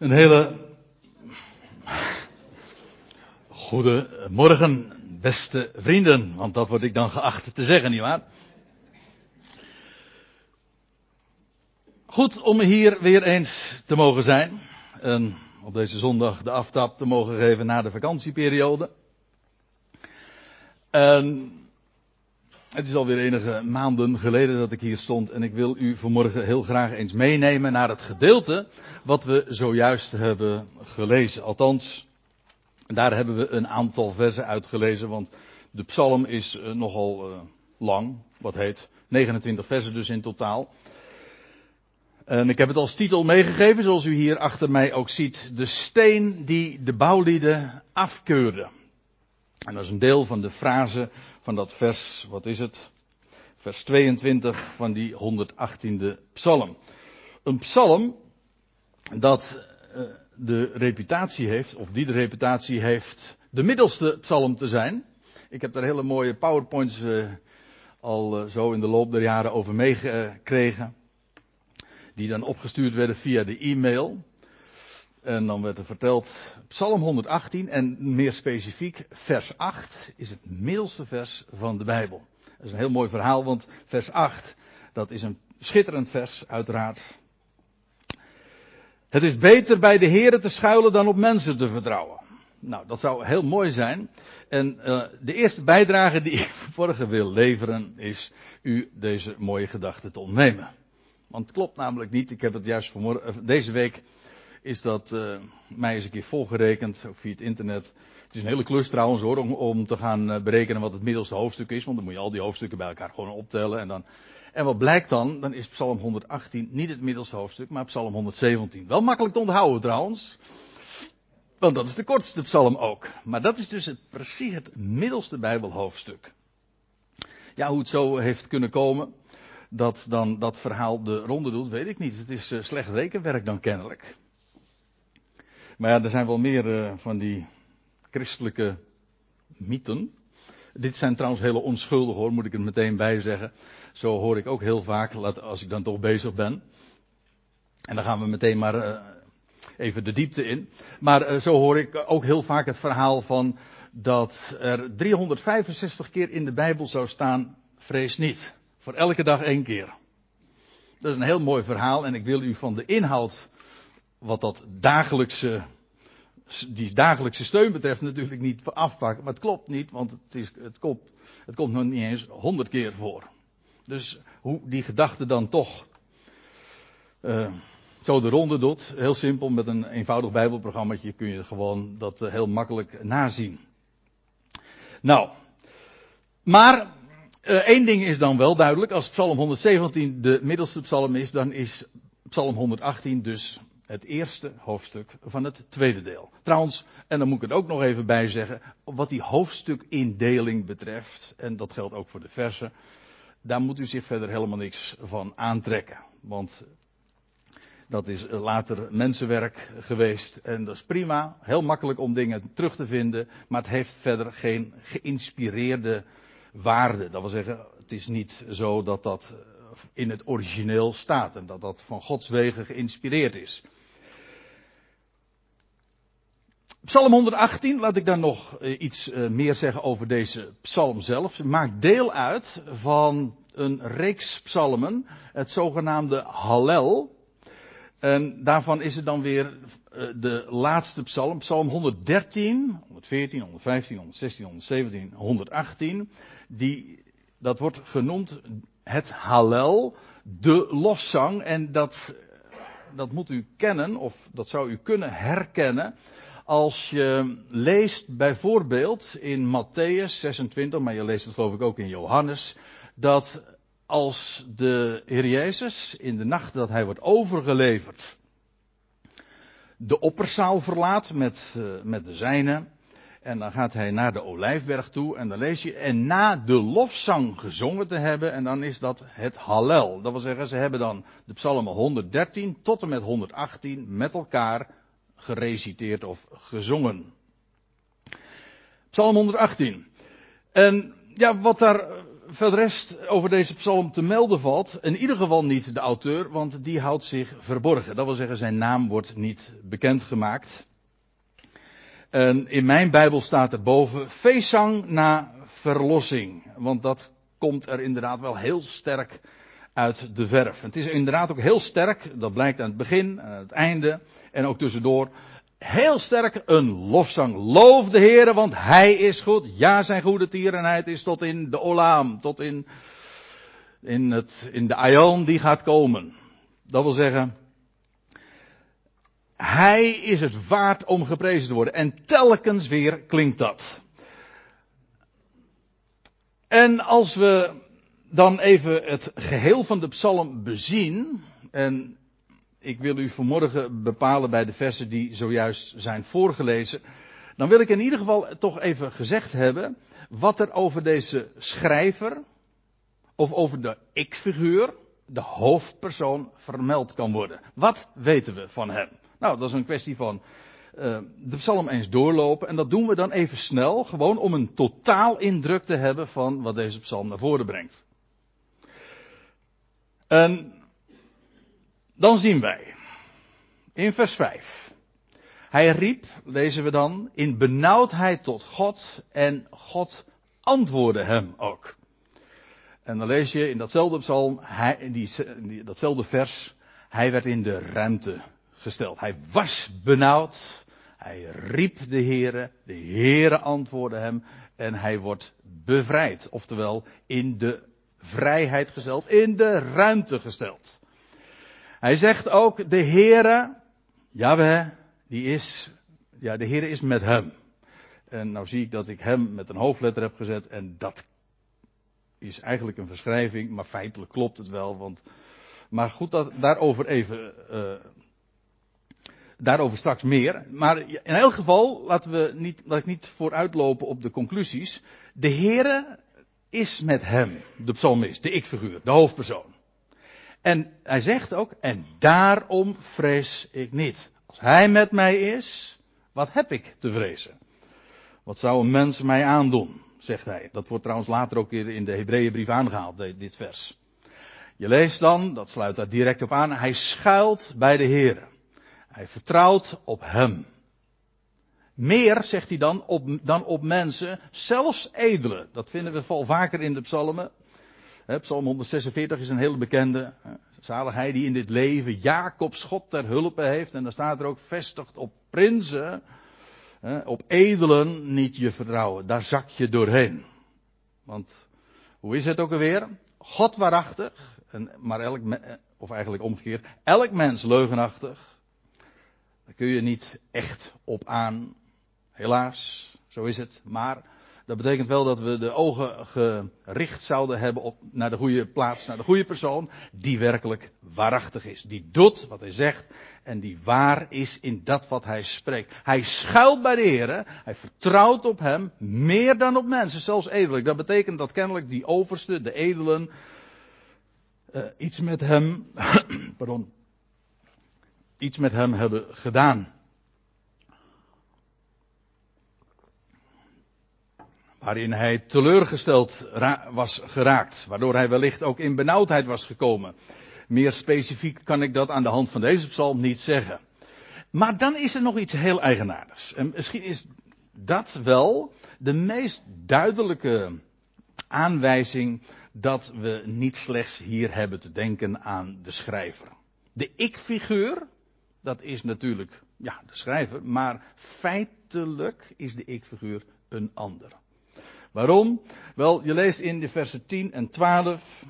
Een hele goede morgen, beste vrienden, want dat word ik dan geacht te zeggen, nietwaar? Goed om hier weer eens te mogen zijn en op deze zondag de aftap te mogen geven na de vakantieperiode. En het is alweer enige maanden geleden dat ik hier stond en ik wil u vanmorgen heel graag eens meenemen naar het gedeelte wat we zojuist hebben gelezen. Althans, daar hebben we een aantal versen uitgelezen, want de psalm is uh, nogal uh, lang, wat heet 29 versen dus in totaal. En ik heb het als titel meegegeven, zoals u hier achter mij ook ziet, de steen die de bouwlieden afkeurde. En dat is een deel van de frase van dat vers, wat is het? Vers 22 van die 118e psalm. Een psalm dat uh, de reputatie heeft, of die de reputatie heeft, de middelste psalm te zijn. Ik heb daar hele mooie powerpoints uh, al uh, zo in de loop der jaren over meegekregen. Die dan opgestuurd werden via de e-mail. En dan werd er verteld, Psalm 118 en meer specifiek, vers 8 is het middelste vers van de Bijbel. Dat is een heel mooi verhaal, want vers 8, dat is een schitterend vers, uiteraard. Het is beter bij de Heren te schuilen dan op mensen te vertrouwen. Nou, dat zou heel mooi zijn. En uh, de eerste bijdrage die ik vanmorgen wil leveren, is u deze mooie gedachte te ontnemen. Want het klopt namelijk niet, ik heb het juist vanmorgen, deze week is dat uh, mij eens een keer volgerekend, ook via het internet. Het is een hele klus trouwens hoor, om, om te gaan uh, berekenen wat het middelste hoofdstuk is, want dan moet je al die hoofdstukken bij elkaar gewoon optellen en dan. En wat blijkt dan? Dan is Psalm 118 niet het middelste hoofdstuk, maar Psalm 117. Wel makkelijk te onthouden trouwens. Want dat is de kortste psalm ook. Maar dat is dus het, precies het middelste Bijbelhoofdstuk. Ja, hoe het zo heeft kunnen komen dat dan dat verhaal de ronde doet, weet ik niet. Het is uh, slecht rekenwerk dan kennelijk. Maar ja, er zijn wel meer uh, van die christelijke mythen. Dit zijn trouwens hele onschuldig hoor, moet ik er meteen bij zeggen. Zo hoor ik ook heel vaak, als ik dan toch bezig ben. En dan gaan we meteen maar uh, even de diepte in. Maar uh, zo hoor ik ook heel vaak het verhaal van dat er 365 keer in de Bijbel zou staan, vrees niet. Voor elke dag één keer. Dat is een heel mooi verhaal en ik wil u van de inhoud wat dat dagelijkse, die dagelijkse steun betreft natuurlijk niet afpakken. Maar het klopt niet, want het, is, het, komt, het komt nog niet eens honderd keer voor. Dus hoe die gedachte dan toch uh, zo de ronde doet, heel simpel, met een eenvoudig bijbelprogrammaatje kun je gewoon dat uh, heel makkelijk nazien. Nou, maar uh, één ding is dan wel duidelijk, als Psalm 117 de middelste psalm is, dan is Psalm 118 dus het eerste hoofdstuk van het tweede deel. Trouwens, en dan moet ik het ook nog even bij zeggen, wat die hoofdstukindeling betreft, en dat geldt ook voor de versen, daar moet u zich verder helemaal niks van aantrekken. Want dat is later mensenwerk geweest en dat is prima, heel makkelijk om dingen terug te vinden, maar het heeft verder geen geïnspireerde waarde. Dat wil zeggen, het is niet zo dat dat in het origineel staat en dat dat van Gods wegen geïnspireerd is. Psalm 118, laat ik dan nog iets meer zeggen over deze psalm zelf. Maakt deel uit van een reeks psalmen, het zogenaamde Hallel. En daarvan is het dan weer de laatste psalm, psalm 113, 114, 115, 116, 117, 118. Die, dat wordt genoemd het Hallel, de lofzang. En dat, dat moet u kennen, of dat zou u kunnen herkennen als je leest bijvoorbeeld in Matthäus 26, maar je leest het geloof ik ook in Johannes, dat als de Heer Jezus in de nacht dat hij wordt overgeleverd de opperzaal verlaat met, uh, met de zijnen. En dan gaat hij naar de olijfberg toe en dan lees je, en na de lofzang gezongen te hebben, en dan is dat het Hallel. Dat wil zeggen, ze hebben dan de psalmen 113 tot en met 118 met elkaar gereciteerd of gezongen. Psalm 118. En ja, wat daar voor de rest over deze psalm te melden valt, in ieder geval niet de auteur, want die houdt zich verborgen. Dat wil zeggen, zijn naam wordt niet bekendgemaakt. En in mijn Bijbel staat er boven feestzang na verlossing. Want dat komt er inderdaad wel heel sterk uit de verf. Het is inderdaad ook heel sterk, dat blijkt aan het begin, aan het einde en ook tussendoor. Heel sterk een lofzang. Loof de Heer, want Hij is goed. Ja, zijn goede tierenheid is tot in de Olaam, tot in, in, het, in de Aion die gaat komen. Dat wil zeggen, Hij is het waard om geprezen te worden. En telkens weer klinkt dat. En als we dan even het geheel van de psalm bezien. En ik wil u vanmorgen bepalen bij de versen die zojuist zijn voorgelezen. Dan wil ik in ieder geval toch even gezegd hebben. wat er over deze schrijver. of over de ik-figuur. de hoofdpersoon vermeld kan worden. Wat weten we van hem? Nou, dat is een kwestie van uh, de psalm eens doorlopen. En dat doen we dan even snel, gewoon om een totaal indruk te hebben van wat deze psalm naar voren brengt. En dan zien wij in vers 5. Hij riep, lezen we dan, in benauwdheid tot God en God antwoordde hem ook. En dan lees je in datzelfde psalm, hij, in die, datzelfde vers, hij werd in de ruimte gesteld. Hij was benauwd, hij riep de Heere, de Heere antwoordde hem en hij wordt bevrijd. Oftewel in de vrijheid gesteld, in de ruimte gesteld. Hij zegt ook, de Heere, Jaweh, die is, ja, de Heere is met hem. En nou zie ik dat ik hem met een hoofdletter heb gezet en dat is eigenlijk een verschrijving, maar feitelijk klopt het wel, want, maar goed, daarover even, uh, daarover straks meer. Maar in elk geval, laten we niet, laat ik niet vooruitlopen op de conclusies. De Heere is met hem, de psalmist, de ik-figuur, de hoofdpersoon. En hij zegt ook, en daarom vrees ik niet. Als hij met mij is, wat heb ik te vrezen? Wat zou een mens mij aandoen, zegt hij. Dat wordt trouwens later ook in de Hebreeënbrief aangehaald, dit vers. Je leest dan, dat sluit daar direct op aan, hij schuilt bij de Heer. Hij vertrouwt op hem. Meer, zegt hij dan, op, dan op mensen, zelfs edelen. Dat vinden we al vaker in de psalmen. Psalm 146 is een hele bekende. Zalig hij die in dit leven Jacobs God ter hulpe heeft. En dan staat er ook vestigd op prinsen, op edelen niet je vertrouwen. Daar zak je doorheen. Want hoe is het ook alweer? God waarachtig, maar elk, of eigenlijk omgekeerd, elk mens leugenachtig. Daar kun je niet echt op aan. Helaas, zo is het. Maar dat betekent wel dat we de ogen gericht zouden hebben op, naar de goede plaats, naar de goede persoon, die werkelijk waarachtig is. Die doet wat hij zegt en die waar is in dat wat hij spreekt. Hij schuilt bij de Heer, hij vertrouwt op hem meer dan op mensen, zelfs edelijk. Dat betekent dat kennelijk die overste, de edelen, uh, iets met hem, pardon, iets met hem hebben gedaan. Waarin hij teleurgesteld was geraakt, waardoor hij wellicht ook in benauwdheid was gekomen. Meer specifiek kan ik dat aan de hand van deze psalm niet zeggen. Maar dan is er nog iets heel eigenaardigs. En misschien is dat wel de meest duidelijke aanwijzing dat we niet slechts hier hebben te denken aan de schrijver. De ik-figuur, dat is natuurlijk ja, de schrijver, maar feitelijk is de ik-figuur een ander. Waarom? Wel, je leest in de versen 10 en 12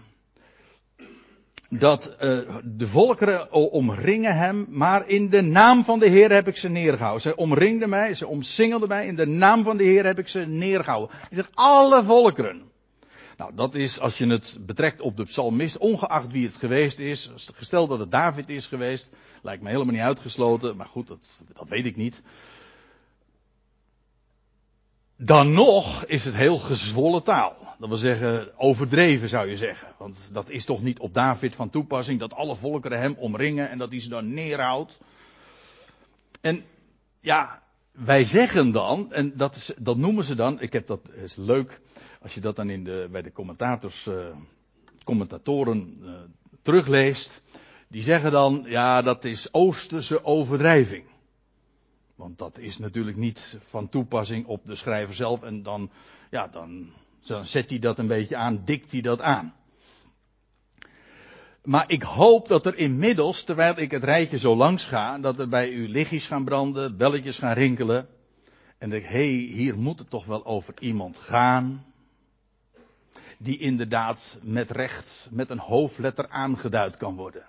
dat uh, de volkeren omringen hem, maar in de naam van de Heer heb ik ze neergehouden. Ze omringden mij, ze omsingelden mij, in de naam van de Heer heb ik ze neergehouden. Hij zegt alle volkeren. Nou, dat is, als je het betrekt op de psalmist, ongeacht wie het geweest is, gesteld dat het David is geweest, lijkt me helemaal niet uitgesloten, maar goed, dat, dat weet ik niet. Dan nog is het heel gezwollen taal. Dat wil zeggen, overdreven zou je zeggen. Want dat is toch niet op David van toepassing dat alle volkeren hem omringen en dat hij ze dan neerhoudt. En ja, wij zeggen dan, en dat, is, dat noemen ze dan, ik heb dat, is leuk, als je dat dan in de, bij de commentators, uh, commentatoren uh, terugleest, die zeggen dan, ja, dat is Oosterse overdrijving. Want dat is natuurlijk niet van toepassing op de schrijver zelf en dan, ja, dan, zet hij dat een beetje aan, dikt hij dat aan. Maar ik hoop dat er inmiddels, terwijl ik het rijtje zo langs ga, dat er bij u lichtjes gaan branden, belletjes gaan rinkelen. En denk, hé, hier moet het toch wel over iemand gaan. Die inderdaad met recht, met een hoofdletter aangeduid kan worden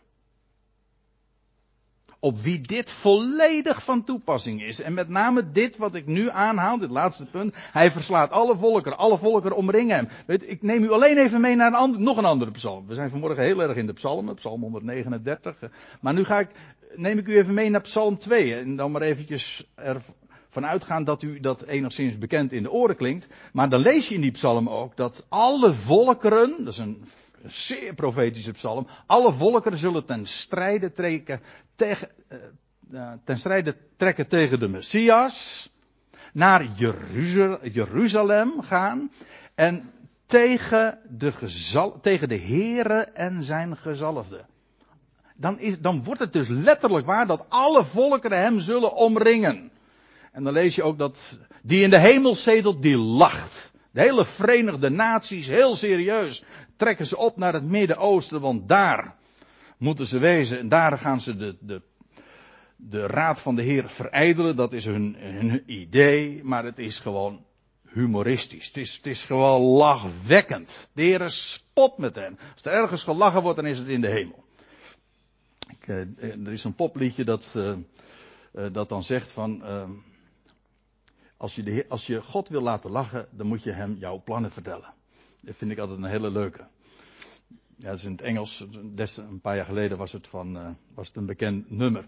op wie dit volledig van toepassing is. En met name dit wat ik nu aanhaal, dit laatste punt. Hij verslaat alle volkeren, alle volkeren omringen hem. Weet, ik neem u alleen even mee naar een ander, nog een andere psalm. We zijn vanmorgen heel erg in de psalmen, psalm 139. Maar nu ga ik, neem ik u even mee naar psalm 2. En dan maar eventjes ervan uitgaan dat u dat enigszins bekend in de oren klinkt. Maar dan lees je in die psalm ook dat alle volkeren, dat is een een zeer profetische psalm. Alle volkeren zullen ten strijde trekken tegen, uh, ten strijde trekken tegen de Messias. Naar Jeruzalem gaan. En tegen de, gezal, tegen de en zijn gezalfde. Dan, dan wordt het dus letterlijk waar dat alle volkeren hem zullen omringen. En dan lees je ook dat die in de hemel zetelt, die lacht. De hele Verenigde Naties, heel serieus trekken ze op naar het Midden-Oosten, want daar moeten ze wezen. En daar gaan ze de, de, de raad van de Heer verijdelen. Dat is hun, hun idee, maar het is gewoon humoristisch. Het is, het is gewoon lachwekkend. De Heer spot met hen. Als er ergens gelachen wordt, dan is het in de hemel. Ik, eh, er is een popliedje dat, uh, dat dan zegt van. als, je de, als je God wil laten lachen, dan moet je hem jouw plannen vertellen. Dat vind ik altijd een hele leuke. Ja, dat is in het Engels. Des, een paar jaar geleden was het, van, uh, was het een bekend nummer.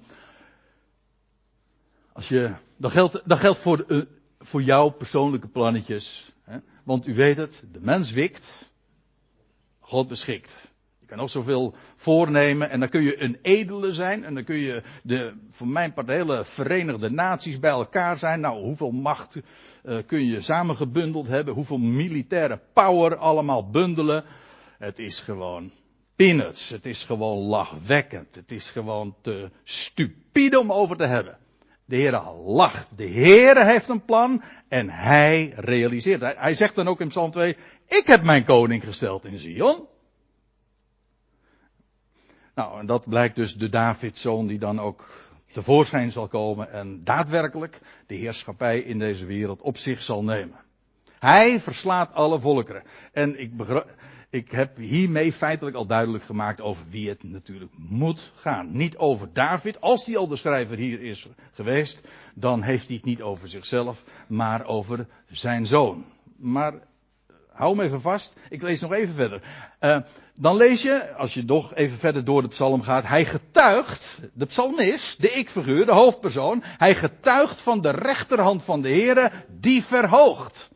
Als je, dat, geldt, dat geldt voor, uh, voor jouw persoonlijke plannetjes. Hè? Want u weet het, de mens wikt, God beschikt. Je kan ook zoveel voornemen en dan kun je een edele zijn en dan kun je de, voor mijn part de hele Verenigde Naties bij elkaar zijn. Nou, hoeveel macht uh, kun je samengebundeld hebben? Hoeveel militaire power allemaal bundelen? Het is gewoon peanuts. Het is gewoon lachwekkend. Het is gewoon te stupide om over te hebben. De Heer lacht. De Heer heeft een plan en hij realiseert. Hij, hij zegt dan ook in Psalm 2, ik heb mijn koning gesteld in Zion. Nou, en dat blijkt dus de Davidzoon die dan ook tevoorschijn zal komen en daadwerkelijk de heerschappij in deze wereld op zich zal nemen. Hij verslaat alle volkeren. En ik, ik heb hiermee feitelijk al duidelijk gemaakt over wie het natuurlijk moet gaan. Niet over David. Als die al de schrijver hier is geweest, dan heeft hij het niet over zichzelf, maar over zijn zoon. Maar hou me even vast. Ik lees nog even verder. Uh, dan lees je, als je nog even verder door de psalm gaat, hij getuigt, de psalmist, de ik-figuur, de hoofdpersoon, hij getuigt van de rechterhand van de Heere, die verhoogt.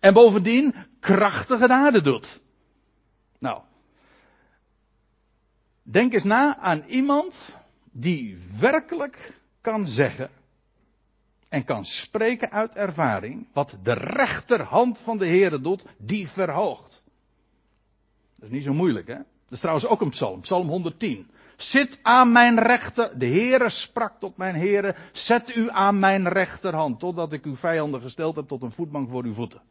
En bovendien krachtige daden doet. Nou, denk eens na aan iemand die werkelijk kan zeggen en kan spreken uit ervaring wat de rechterhand van de Heere doet, die verhoogt. Dat is niet zo moeilijk, hè? Dat is trouwens ook een psalm, psalm 110. Zit aan mijn rechter, de Heere sprak tot mijn Heere, zet u aan mijn rechterhand, totdat ik uw vijanden gesteld heb tot een voetbank voor uw voeten.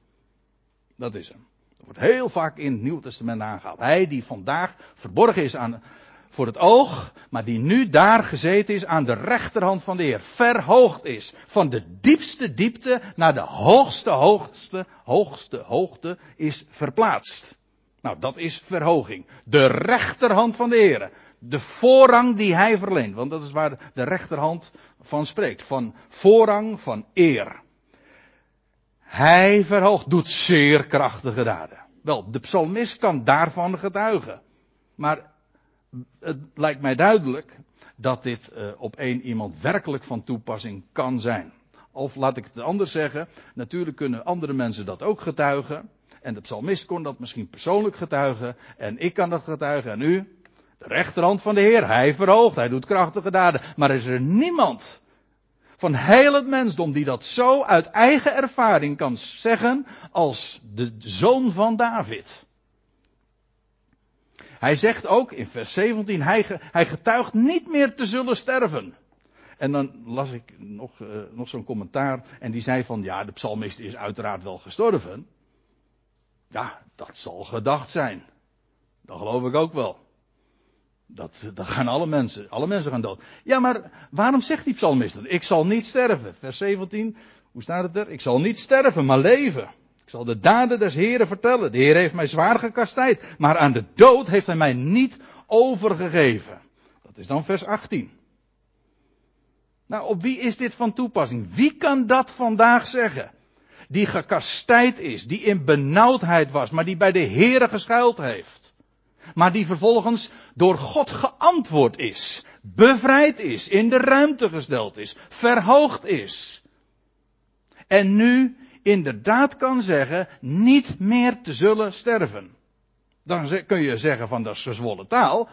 Dat is hem. Dat wordt heel vaak in het Nieuwe Testament aangehaald. Hij die vandaag verborgen is aan, voor het oog, maar die nu daar gezeten is aan de rechterhand van de Heer. Verhoogd is. Van de diepste diepte naar de hoogste hoogste, hoogste hoogte is verplaatst. Nou, dat is verhoging. De rechterhand van de Heer. De voorrang die hij verleent. Want dat is waar de rechterhand van spreekt. Van voorrang, van eer. Hij verhoogt, doet zeer krachtige daden. Wel, de psalmist kan daarvan getuigen. Maar het lijkt mij duidelijk dat dit uh, op één iemand werkelijk van toepassing kan zijn. Of laat ik het anders zeggen, natuurlijk kunnen andere mensen dat ook getuigen. En de psalmist kon dat misschien persoonlijk getuigen. En ik kan dat getuigen. En u? De rechterhand van de Heer. Hij verhoogt. Hij doet krachtige daden. Maar is er niemand van heel het mensdom die dat zo uit eigen ervaring kan zeggen als de zoon van David. Hij zegt ook in vers 17, hij, hij getuigt niet meer te zullen sterven. En dan las ik nog, uh, nog zo'n commentaar en die zei van ja, de psalmist is uiteraard wel gestorven. Ja, dat zal gedacht zijn. Dat geloof ik ook wel. Dat, dat gaan alle mensen, alle mensen gaan dood. Ja, maar waarom zegt die psalmist dat? Ik zal niet sterven. Vers 17, hoe staat het er? Ik zal niet sterven, maar leven. Zal de daden des Heren vertellen. De Heer heeft mij zwaar gekastijd, maar aan de dood heeft hij mij niet overgegeven. Dat is dan vers 18. Nou, op wie is dit van toepassing? Wie kan dat vandaag zeggen? Die gekastijd is, die in benauwdheid was, maar die bij de Heere geschuild heeft. Maar die vervolgens door God geantwoord is, bevrijd is, in de ruimte gesteld is, verhoogd is. En nu inderdaad kan zeggen, niet meer te zullen sterven. Dan kun je zeggen van dat is gezwollen taal.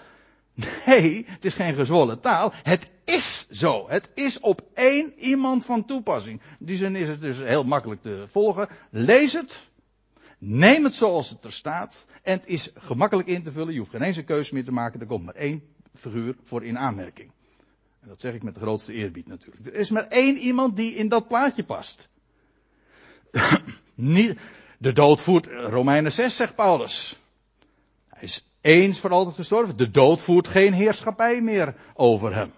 Nee, het is geen gezwollen taal. Het is zo. Het is op één iemand van toepassing. In die zin is het dus heel makkelijk te volgen. Lees het. Neem het zoals het er staat. En het is gemakkelijk in te vullen. Je hoeft geen eens een keuze meer te maken. Er komt maar één figuur voor in aanmerking. En dat zeg ik met de grootste eerbied natuurlijk. Er is maar één iemand die in dat plaatje past. Niet, de dood voert, Romeinen 6 zegt Paulus. Hij is eens voor altijd gestorven. De dood voert geen heerschappij meer over hem.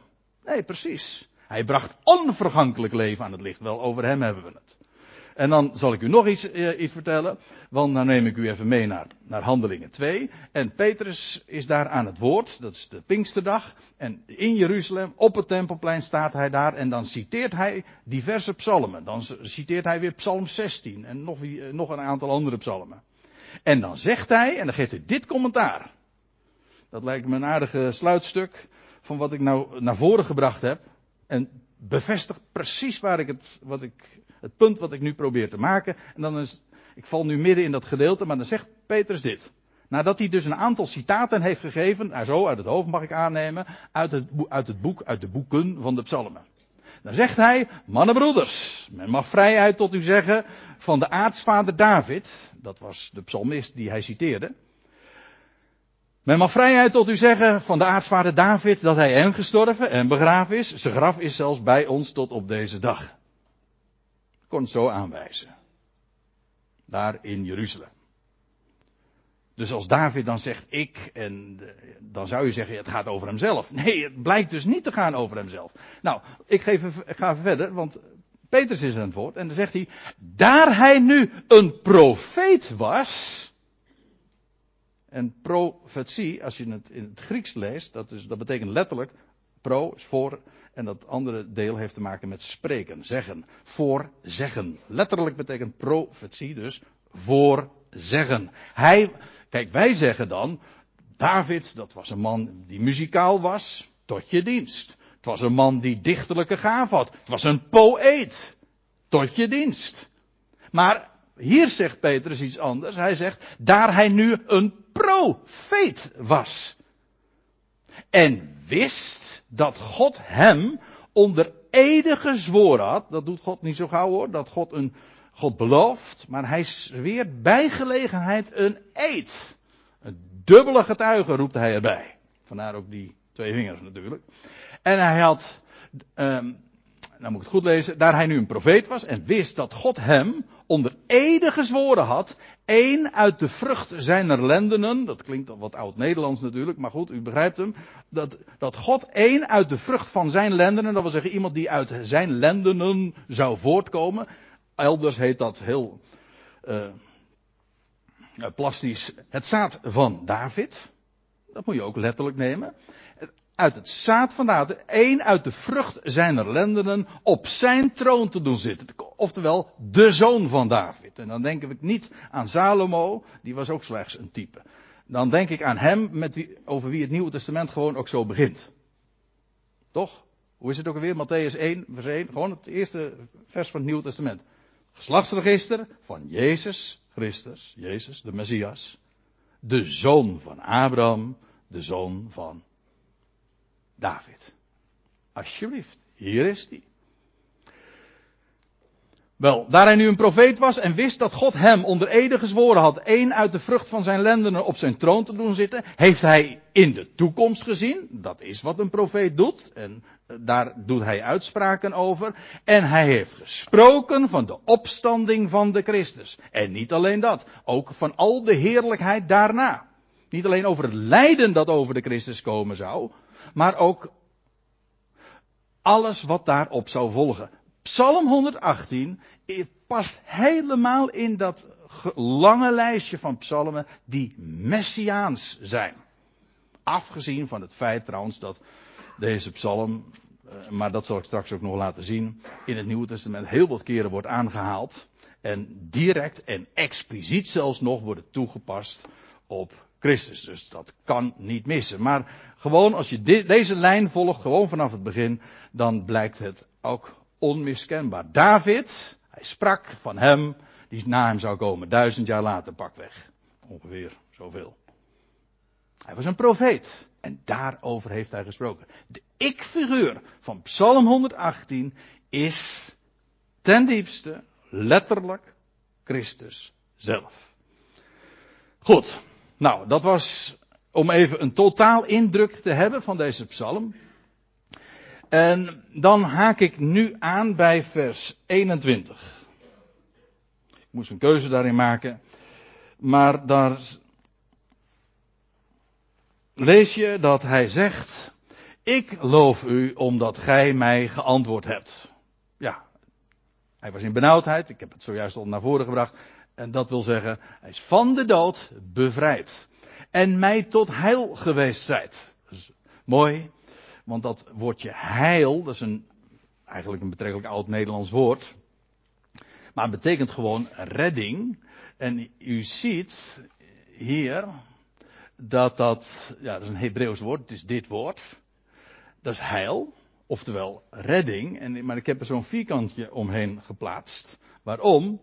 Nee, precies. Hij bracht onvergankelijk leven aan het licht. Wel, over hem hebben we het. En dan zal ik u nog iets, eh, iets vertellen. Want dan neem ik u even mee naar, naar Handelingen 2. En Petrus is daar aan het woord. Dat is de Pinksterdag. En in Jeruzalem, op het Tempelplein, staat hij daar. En dan citeert hij diverse psalmen. Dan citeert hij weer Psalm 16. En nog, eh, nog een aantal andere psalmen. En dan zegt hij, en dan geeft hij dit commentaar. Dat lijkt me een aardige sluitstuk van wat ik nou naar voren gebracht heb. En bevestigt precies waar ik het, wat ik, het punt wat ik nu probeer te maken. En dan is, ik val nu midden in dat gedeelte, maar dan zegt Petrus dit. Nadat hij dus een aantal citaten heeft gegeven, nou zo uit het hoofd mag ik aannemen, uit het, uit het boek, uit de boeken van de psalmen. Dan zegt hij, mannenbroeders, men mag vrijheid tot u zeggen van de aartsvader David, dat was de psalmist die hij citeerde. Men mag vrijheid tot u zeggen van de aartsvader David dat hij en gestorven en begraven is. Zijn graf is zelfs bij ons tot op deze dag. Kon het zo aanwijzen. Daar in Jeruzalem. Dus als David dan zegt ik, en dan zou je zeggen het gaat over hemzelf. Nee, het blijkt dus niet te gaan over hemzelf. Nou, ik, geef, ik ga verder, want Petrus is aan het woord. En dan zegt hij, daar hij nu een profeet was. En profetie, als je het in het Grieks leest, dat, is, dat betekent letterlijk, pro is voor, en dat andere deel heeft te maken met spreken, zeggen, voor zeggen. Letterlijk betekent profetie dus voor zeggen. Hij, kijk, wij zeggen dan, David, dat was een man die muzikaal was, tot je dienst. Het was een man die dichterlijke gaaf had. Het was een poëet. Tot je dienst. Maar hier zegt Petrus iets anders. Hij zegt, daar hij nu een profeet was. En wist dat God hem onder ede gezworen had. Dat doet God niet zo gauw hoor. Dat God een, God belooft. Maar hij zweert bij gelegenheid een eed. Een dubbele getuige roept hij erbij. Vandaar ook die twee vingers natuurlijk. En hij had, um, nou moet ik het goed lezen, daar hij nu een profeet was en wist dat God hem onder ede gezworen had, één uit de vrucht zijner lendenen, dat klinkt wat oud-Nederlands natuurlijk, maar goed, u begrijpt hem, dat, dat God één uit de vrucht van zijn lendenen, dat wil zeggen iemand die uit zijn lendenen zou voortkomen, elders heet dat heel uh, plastisch het zaad van David, dat moet je ook letterlijk nemen uit het zaad van David, één uit de vrucht zijner lendenen, op zijn troon te doen zitten. Oftewel, de zoon van David. En dan denken we niet aan Salomo, die was ook slechts een type. Dan denk ik aan hem, met wie, over wie het Nieuwe Testament gewoon ook zo begint. Toch? Hoe is het ook alweer? Matthäus 1, vers 1, gewoon het eerste vers van het Nieuwe Testament. Geslachtsregister van Jezus Christus, Jezus, de Messias. De zoon van Abraham, de zoon van David. Alsjeblieft, hier is die. Wel, daar hij nu een profeet was en wist dat God hem onder ede gezworen had één uit de vrucht van zijn lendenen op zijn troon te doen zitten, heeft hij in de toekomst gezien. Dat is wat een profeet doet. En eh, daar doet hij uitspraken over. En hij heeft gesproken van de opstanding van de Christus. En niet alleen dat, ook van al de heerlijkheid daarna. Niet alleen over het lijden dat over de Christus komen zou, maar ook alles wat daarop zou volgen. Psalm 118 past helemaal in dat lange lijstje van psalmen die messiaans zijn. Afgezien van het feit trouwens dat deze psalm, eh, maar dat zal ik straks ook nog laten zien, in het Nieuwe Testament heel wat keren wordt aangehaald. En direct en expliciet zelfs nog worden toegepast op Christus. Dus dat kan niet missen. Maar gewoon als je deze lijn volgt, gewoon vanaf het begin, dan blijkt het ook onmiskenbaar. David, hij sprak van hem die na hem zou komen, duizend jaar later pakweg. Ongeveer zoveel. Hij was een profeet. En daarover heeft hij gesproken. De ik-figuur van Psalm 118 is ten diepste letterlijk Christus zelf. Goed. Nou, dat was om even een totaal indruk te hebben van deze psalm. En dan haak ik nu aan bij vers 21. Ik moest een keuze daarin maken. Maar daar lees je dat hij zegt, ik loof u omdat gij mij geantwoord hebt. Ja, hij was in benauwdheid, ik heb het zojuist al naar voren gebracht. En dat wil zeggen, hij is van de dood bevrijd. En mij tot heil geweest zijt. mooi, want dat woordje heil, dat is een, eigenlijk een betrekkelijk oud Nederlands woord. Maar het betekent gewoon redding. En u ziet hier dat dat, ja, dat is een Hebreeuws woord, het is dit woord. Dat is heil, oftewel redding. En, maar ik heb er zo'n vierkantje omheen geplaatst. Waarom?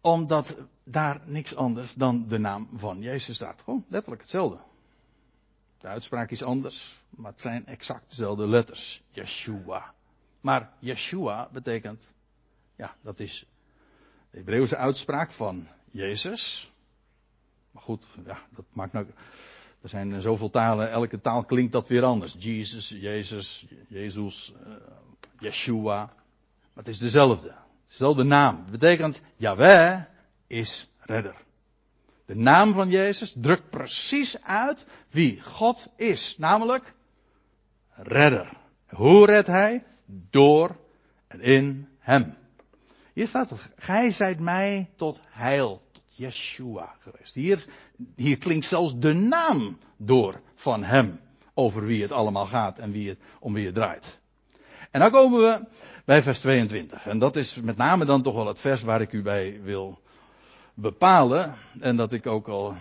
Omdat daar niks anders dan de naam van Jezus staat. Gewoon letterlijk hetzelfde. De uitspraak is anders, maar het zijn exact dezelfde letters. Yeshua. Maar Yeshua betekent, ja, dat is de Hebreeuwse uitspraak van Jezus. Maar goed, ja, dat maakt nou. Er zijn zoveel talen, elke taal klinkt dat weer anders. Jesus, Jezus, Jezus, uh, Yeshua. Maar het is dezelfde. Dezelfde naam. Het betekent, Yahweh is redder. De naam van Jezus drukt precies uit wie God is. Namelijk redder. Hoe redt hij? Door en in hem. Hier staat gij zijt mij tot heil, tot Yeshua geweest. Hier, hier klinkt zelfs de naam door van hem over wie het allemaal gaat en wie het, om wie het draait. En dan komen we bij vers 22. En dat is met name dan toch wel het vers waar ik u bij wil bepalen. En dat ik ook al,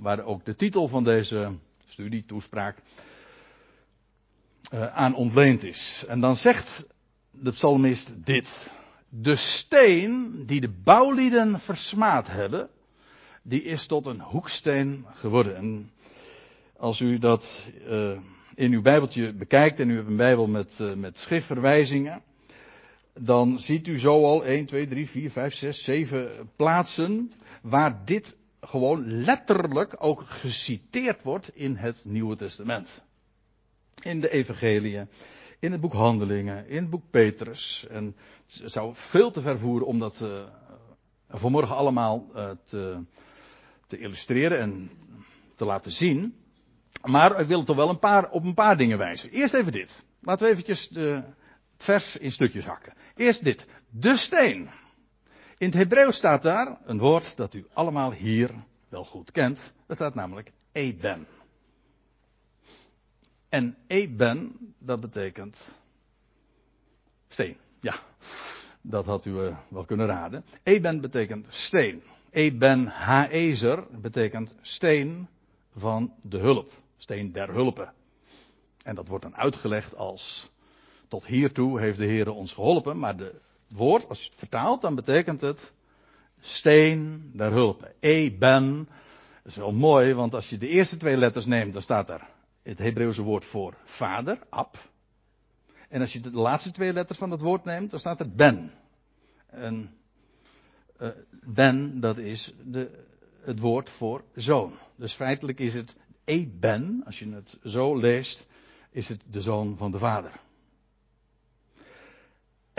waar ook de titel van deze studie, toespraak, uh, aan ontleend is. En dan zegt de psalmist dit. De steen die de bouwlieden versmaad hebben, die is tot een hoeksteen geworden. En als u dat uh, in uw Bijbeltje bekijkt en u hebt een Bijbel met, uh, met schriftverwijzingen, dan ziet u zo al 1, 2, 3, 4, 5, 6, 7 plaatsen waar dit gewoon letterlijk ook geciteerd wordt in het Nieuwe Testament. In de Evangeliën, in het boek Handelingen, in het boek Petrus. En het zou veel te ver voeren om dat uh, vanmorgen allemaal uh, te, te illustreren en te laten zien. Maar ik wil toch wel een paar, op een paar dingen wijzen. Eerst even dit. Laten we eventjes de, vers in stukjes hakken. Eerst dit. De steen. In het Hebreeuws staat daar een woord dat u allemaal hier wel goed kent. Er staat namelijk Eben. En Eben, dat betekent steen. Ja, dat had u eh, wel kunnen raden. Eben betekent steen. Eben Haezer betekent steen van de hulp. Steen der hulpen. En dat wordt dan uitgelegd als tot hiertoe heeft de Heer ons geholpen, maar de woord, als je het vertaalt, dan betekent het steen der hulp. E-ben. Dat is wel mooi, want als je de eerste twee letters neemt, dan staat er het Hebreeuwse woord voor vader, ab. En als je de laatste twee letters van het woord neemt, dan staat er ben. En uh, ben, dat is de, het woord voor zoon. Dus feitelijk is het e-ben, als je het zo leest, is het de zoon van de vader.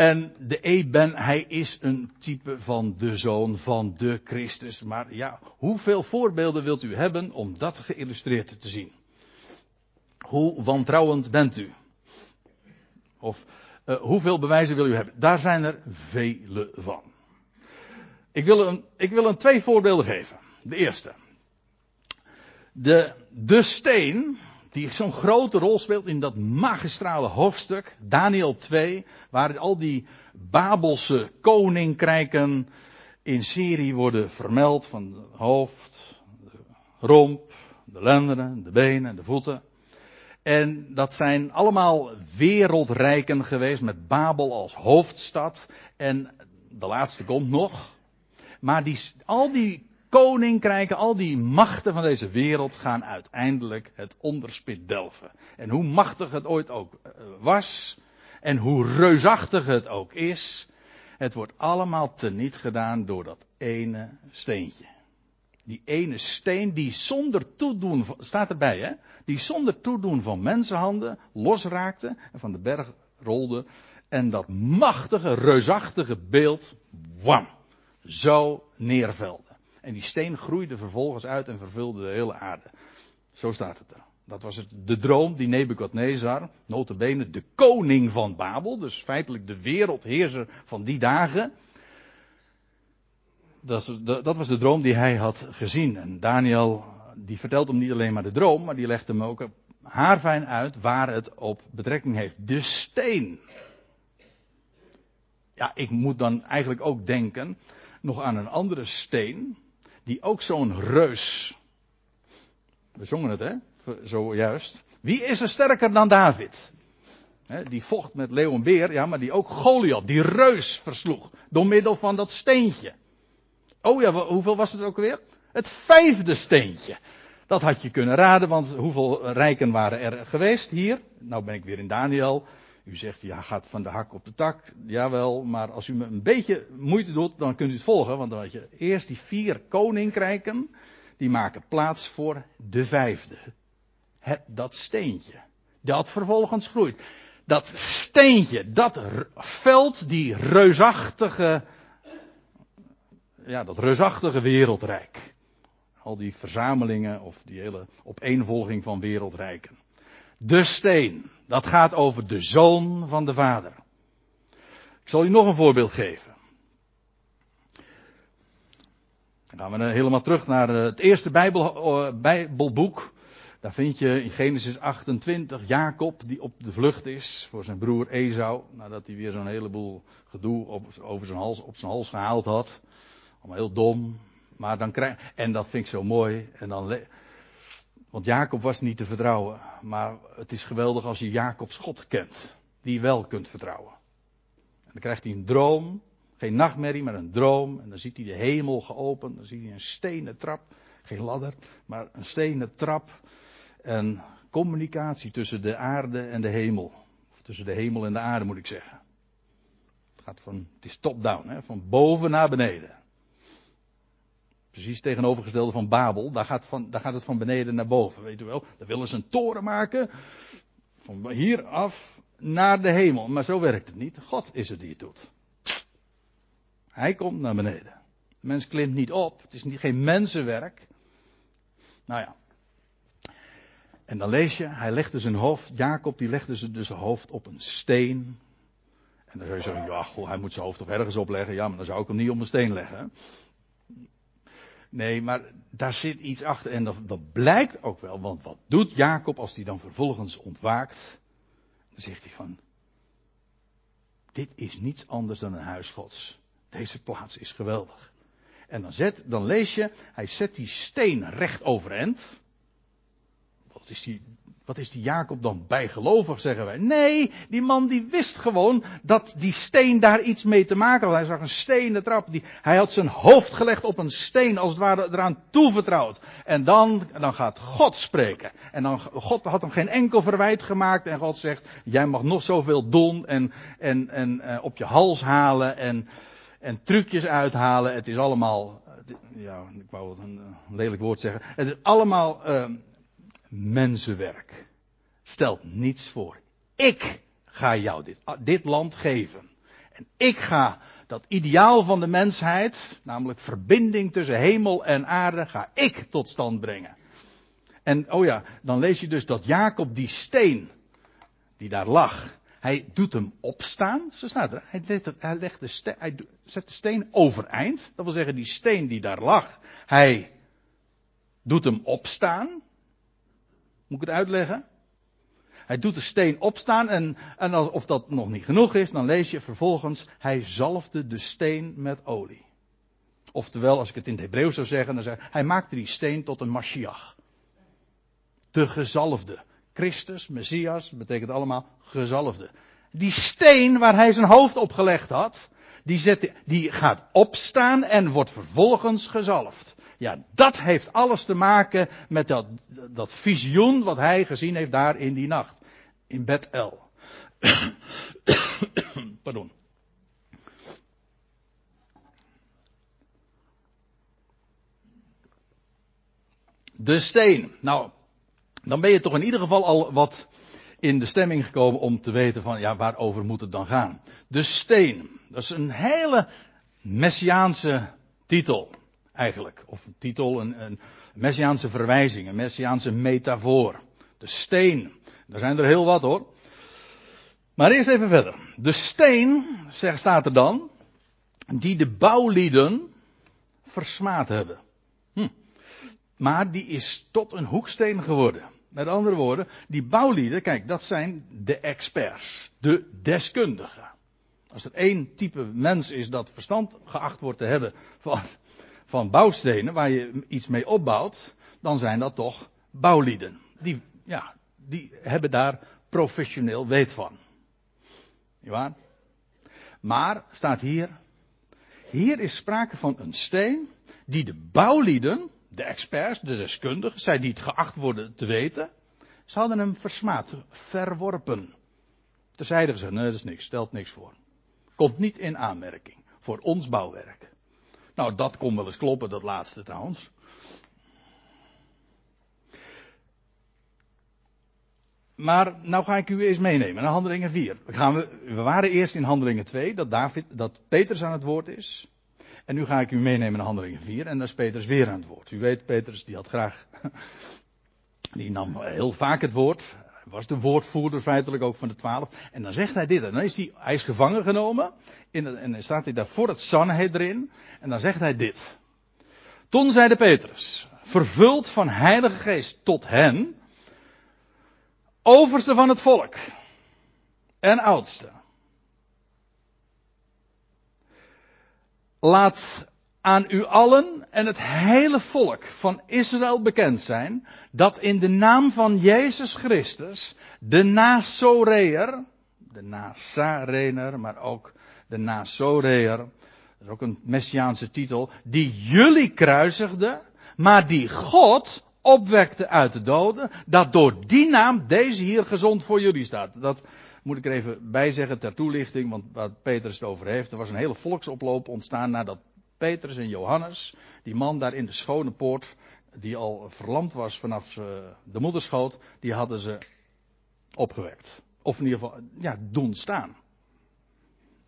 En de e-ben, hij is een type van de zoon van de Christus. Maar ja, hoeveel voorbeelden wilt u hebben om dat geïllustreerd te zien? Hoe wantrouwend bent u? Of uh, hoeveel bewijzen wil u hebben? Daar zijn er vele van. Ik wil een, ik wil een twee voorbeelden geven. De eerste. De, de steen, die zo'n grote rol speelt in dat magistrale hoofdstuk, Daniel 2, waar al die Babelse koninkrijken in serie worden vermeld van het hoofd, de romp, de lendenen, de benen, de voeten. En dat zijn allemaal wereldrijken geweest met Babel als hoofdstad. En de laatste komt nog. Maar die, al die koninkrijken, al die machten van deze wereld gaan uiteindelijk het onderspit delven. En hoe machtig het ooit ook eh, was, en hoe reusachtig het ook is, het wordt allemaal teniet gedaan door dat ene steentje. Die ene steen die zonder toedoen, staat erbij hè, die zonder toedoen van mensenhanden losraakte en van de berg rolde. En dat machtige, reusachtige beeld, wam, zo neervelde. En die steen groeide vervolgens uit en vervulde de hele aarde. Zo staat het er. Dat was het, de droom die Nebukadnezar, notabene de koning van Babel, dus feitelijk de wereldheerser van die dagen. Dat, dat was de droom die hij had gezien. En Daniel, die vertelt hem niet alleen maar de droom, maar die legt hem ook haarfijn uit waar het op betrekking heeft. De steen. Ja, ik moet dan eigenlijk ook denken nog aan een andere steen die ook zo'n reus. We zongen het, hè? Zojuist. Wie is er sterker dan David? die vocht met Leeuwen Beer, ja, maar die ook Goliath, die reus versloeg. Door middel van dat steentje. Oh ja, hoeveel was het ook weer? Het vijfde steentje. Dat had je kunnen raden, want hoeveel rijken waren er geweest hier? Nou ben ik weer in Daniel. U zegt, ja, gaat van de hak op de tak. Jawel, maar als u me een beetje moeite doet, dan kunt u het volgen. Want dan had je eerst die vier koninkrijken. Die maken plaats voor de vijfde. Het, dat steentje. Dat vervolgens groeit. Dat steentje, dat veld, die reusachtige, ja, dat reusachtige wereldrijk. Al die verzamelingen of die hele opeenvolging van wereldrijken. De steen. Dat gaat over de zoon van de vader. Ik zal u nog een voorbeeld geven. Dan gaan we helemaal terug naar het eerste Bijbel, eh, Bijbelboek. Daar vind je in Genesis 28 Jacob die op de vlucht is voor zijn broer Esau. Nadat hij weer zo'n heleboel gedoe op, over zijn hals, op zijn hals gehaald had. Allemaal heel dom. Maar dan krijg, en dat vind ik zo mooi. En dan, want Jacob was niet te vertrouwen. Maar het is geweldig als je Jacobs God kent. Die je wel kunt vertrouwen. En dan krijgt hij een droom. Geen nachtmerrie, maar een droom. En dan ziet hij de hemel geopend. Dan ziet hij een stenen trap. Geen ladder, maar een stenen trap. En communicatie tussen de aarde en de hemel. Of tussen de hemel en de aarde moet ik zeggen. Het gaat van, het is top-down, van boven naar beneden. Precies tegenovergestelde van Babel. Daar gaat, van, daar gaat het van beneden naar boven, weet u wel. Daar willen ze een toren maken. Van hier af naar de hemel. Maar zo werkt het niet. God is het die het doet. Hij komt naar beneden. De mens klimt niet op. Het is niet, geen mensenwerk. Nou ja. En dan lees je, hij legde zijn hoofd, Jacob die legde dus zijn hoofd op een steen. En dan zou je zeggen, ja, goh, hij moet zijn hoofd toch ergens opleggen. Ja, maar dan zou ik hem niet op een steen leggen. Nee, maar daar zit iets achter en dat, blijkt ook wel. Want wat doet Jacob als hij dan vervolgens ontwaakt? Dan zegt hij van, dit is niets anders dan een huis gods. Deze plaats is geweldig. En dan, zet, dan lees je, hij zet die steen recht overeind. Wat is die, wat is die Jacob dan bijgelovig, zeggen wij? Nee, die man die wist gewoon dat die steen daar iets mee te maken had. Hij zag een stenen trap. Die, hij had zijn hoofd gelegd op een steen, als het ware eraan toevertrouwd. En dan, dan gaat God spreken. En dan, God had hem geen enkel verwijt gemaakt. En God zegt, jij mag nog zoveel doen en, en, en uh, op je hals halen. En en trucjes uithalen. Het is allemaal, ja, ik wou een, lelijk woord zeggen. Het is allemaal uh, mensenwerk. Stelt niets voor. Ik ga jou dit, dit land geven. En ik ga dat ideaal van de mensheid, namelijk verbinding tussen hemel en aarde, ga ik tot stand brengen. En oh ja, dan lees je dus dat Jacob die steen, die daar lag, hij doet hem opstaan, zo staat er. Hij, legt, hij, legt de steen, hij zet de steen overeind, dat wil zeggen die steen die daar lag, hij doet hem opstaan. Moet ik het uitleggen? Hij doet de steen opstaan en, en of dat nog niet genoeg is, dan lees je vervolgens, hij zalfde de steen met olie. Oftewel, als ik het in het Hebreeuws zou zeggen, dan zeg hij maakte die steen tot een Mashiach. De gezalfde. Christus, Messias, betekent allemaal gezalfde. Die steen waar hij zijn hoofd op gelegd had, die, die gaat opstaan en wordt vervolgens gezalfd. Ja, dat heeft alles te maken met dat, dat visioen wat hij gezien heeft daar in die nacht. In Bethel. Pardon. De steen. Nou, dan ben je toch in ieder geval al wat in de stemming gekomen om te weten van, ja, waarover moet het dan gaan? De steen. Dat is een hele messiaanse titel, eigenlijk. Of titel, een, een messiaanse verwijzing, een messiaanse metafoor. De steen. Er zijn er heel wat hoor. Maar eerst even verder. De steen, zegt, staat er dan, die de bouwlieden versmaad hebben. Hm. Maar die is tot een hoeksteen geworden. Met andere woorden, die bouwlieden, kijk, dat zijn de experts, de deskundigen. Als er één type mens is dat verstand geacht wordt te hebben van, van bouwstenen, waar je iets mee opbouwt, dan zijn dat toch bouwlieden. Die, ja, die hebben daar professioneel weet van. Waar? Maar, staat hier, hier is sprake van een steen die de bouwlieden, de experts, de deskundigen, zij die het geacht worden te weten, ze hadden hem versmaad, verworpen. Terzijde gezegd, nee, dat is niks, stelt niks voor. Komt niet in aanmerking voor ons bouwwerk. Nou, dat kon wel eens kloppen, dat laatste trouwens. Maar nou ga ik u eens meenemen naar Handelingen 4. We, gaan we, waren eerst in Handelingen 2, dat, David, dat Petrus aan het woord is. En nu ga ik u meenemen naar Handelingen 4 en dan is Petrus weer aan het woord. U weet, Petrus die had graag, die nam heel vaak het woord. Was de woordvoerder feitelijk ook van de twaalf. En dan zegt hij dit. En dan is hij, hij is gevangen genomen. In en dan staat hij daar voor het Sanhedrin. En dan zegt hij dit. Toen zeide Petrus, vervuld van heilige geest tot hen, overste van het volk en oudste. Laat aan u allen en het hele volk van Israël bekend zijn dat in de naam van Jezus Christus de Nazoreer, de Nazarener, maar ook de Nazoreer, dat is ook een messiaanse titel, die jullie kruisigde, maar die God opwekte uit de doden, dat door die naam deze hier gezond voor jullie staat. Dat moet ik er even bij zeggen ter toelichting, want wat Petrus het over heeft. Er was een hele volksoploop ontstaan nadat Petrus en Johannes, die man daar in de schone poort, die al verlamd was vanaf eh, de moederschoot, die hadden ze opgewekt. Of in ieder geval, ja, doen staan.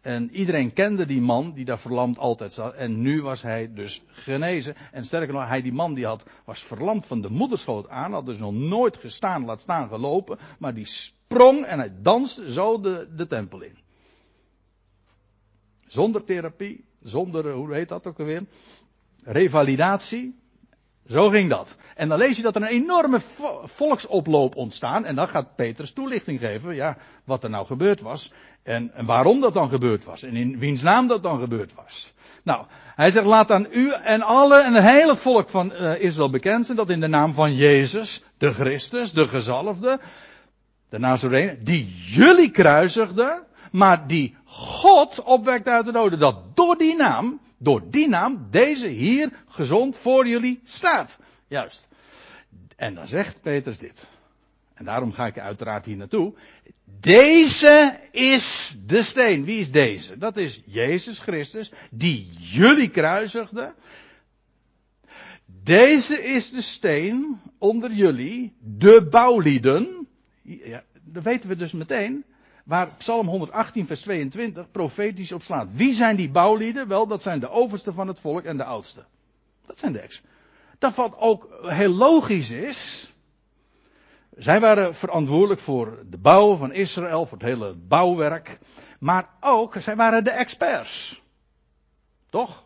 En iedereen kende die man die daar verlamd altijd zat. En nu was hij dus genezen. En sterker nog, hij die man die had, was verlamd van de moederschoot aan. Had dus nog nooit gestaan, laat staan gelopen. Maar die sprong en hij danste zo de, de tempel in. Zonder therapie, zonder, eh, hoe heet dat ook alweer? Revalidatie. Zo ging dat. En dan lees je dat er een enorme volksoploop ontstaan. En dan gaat Petrus toelichting geven. Ja, wat er nou gebeurd was. En, waarom dat dan gebeurd was. En in wiens naam dat dan gebeurd was. Nou, hij zegt laat aan u en alle en het hele volk van uh, Israël bekend zijn dat in de naam van Jezus, de Christus, de gezalfde, de Nazarene, die jullie kruisigde, maar die God opwekt uit de doden. Dat door die naam, door die naam, deze hier gezond voor jullie staat. Juist. En dan zegt Petrus dit. En daarom ga ik uiteraard hier naartoe. Deze is de steen. Wie is deze? Dat is Jezus Christus, die jullie kruisigde. Deze is de steen onder jullie, de bouwlieden. Ja, dat weten we dus meteen. Waar Psalm 118, vers 22 profetisch op slaat. Wie zijn die bouwlieden? Wel, dat zijn de oversten van het volk en de oudsten. Dat zijn de ex. Dat wat ook heel logisch is. Zij waren verantwoordelijk voor de bouw van Israël, voor het hele bouwwerk. Maar ook, zij waren de experts. Toch?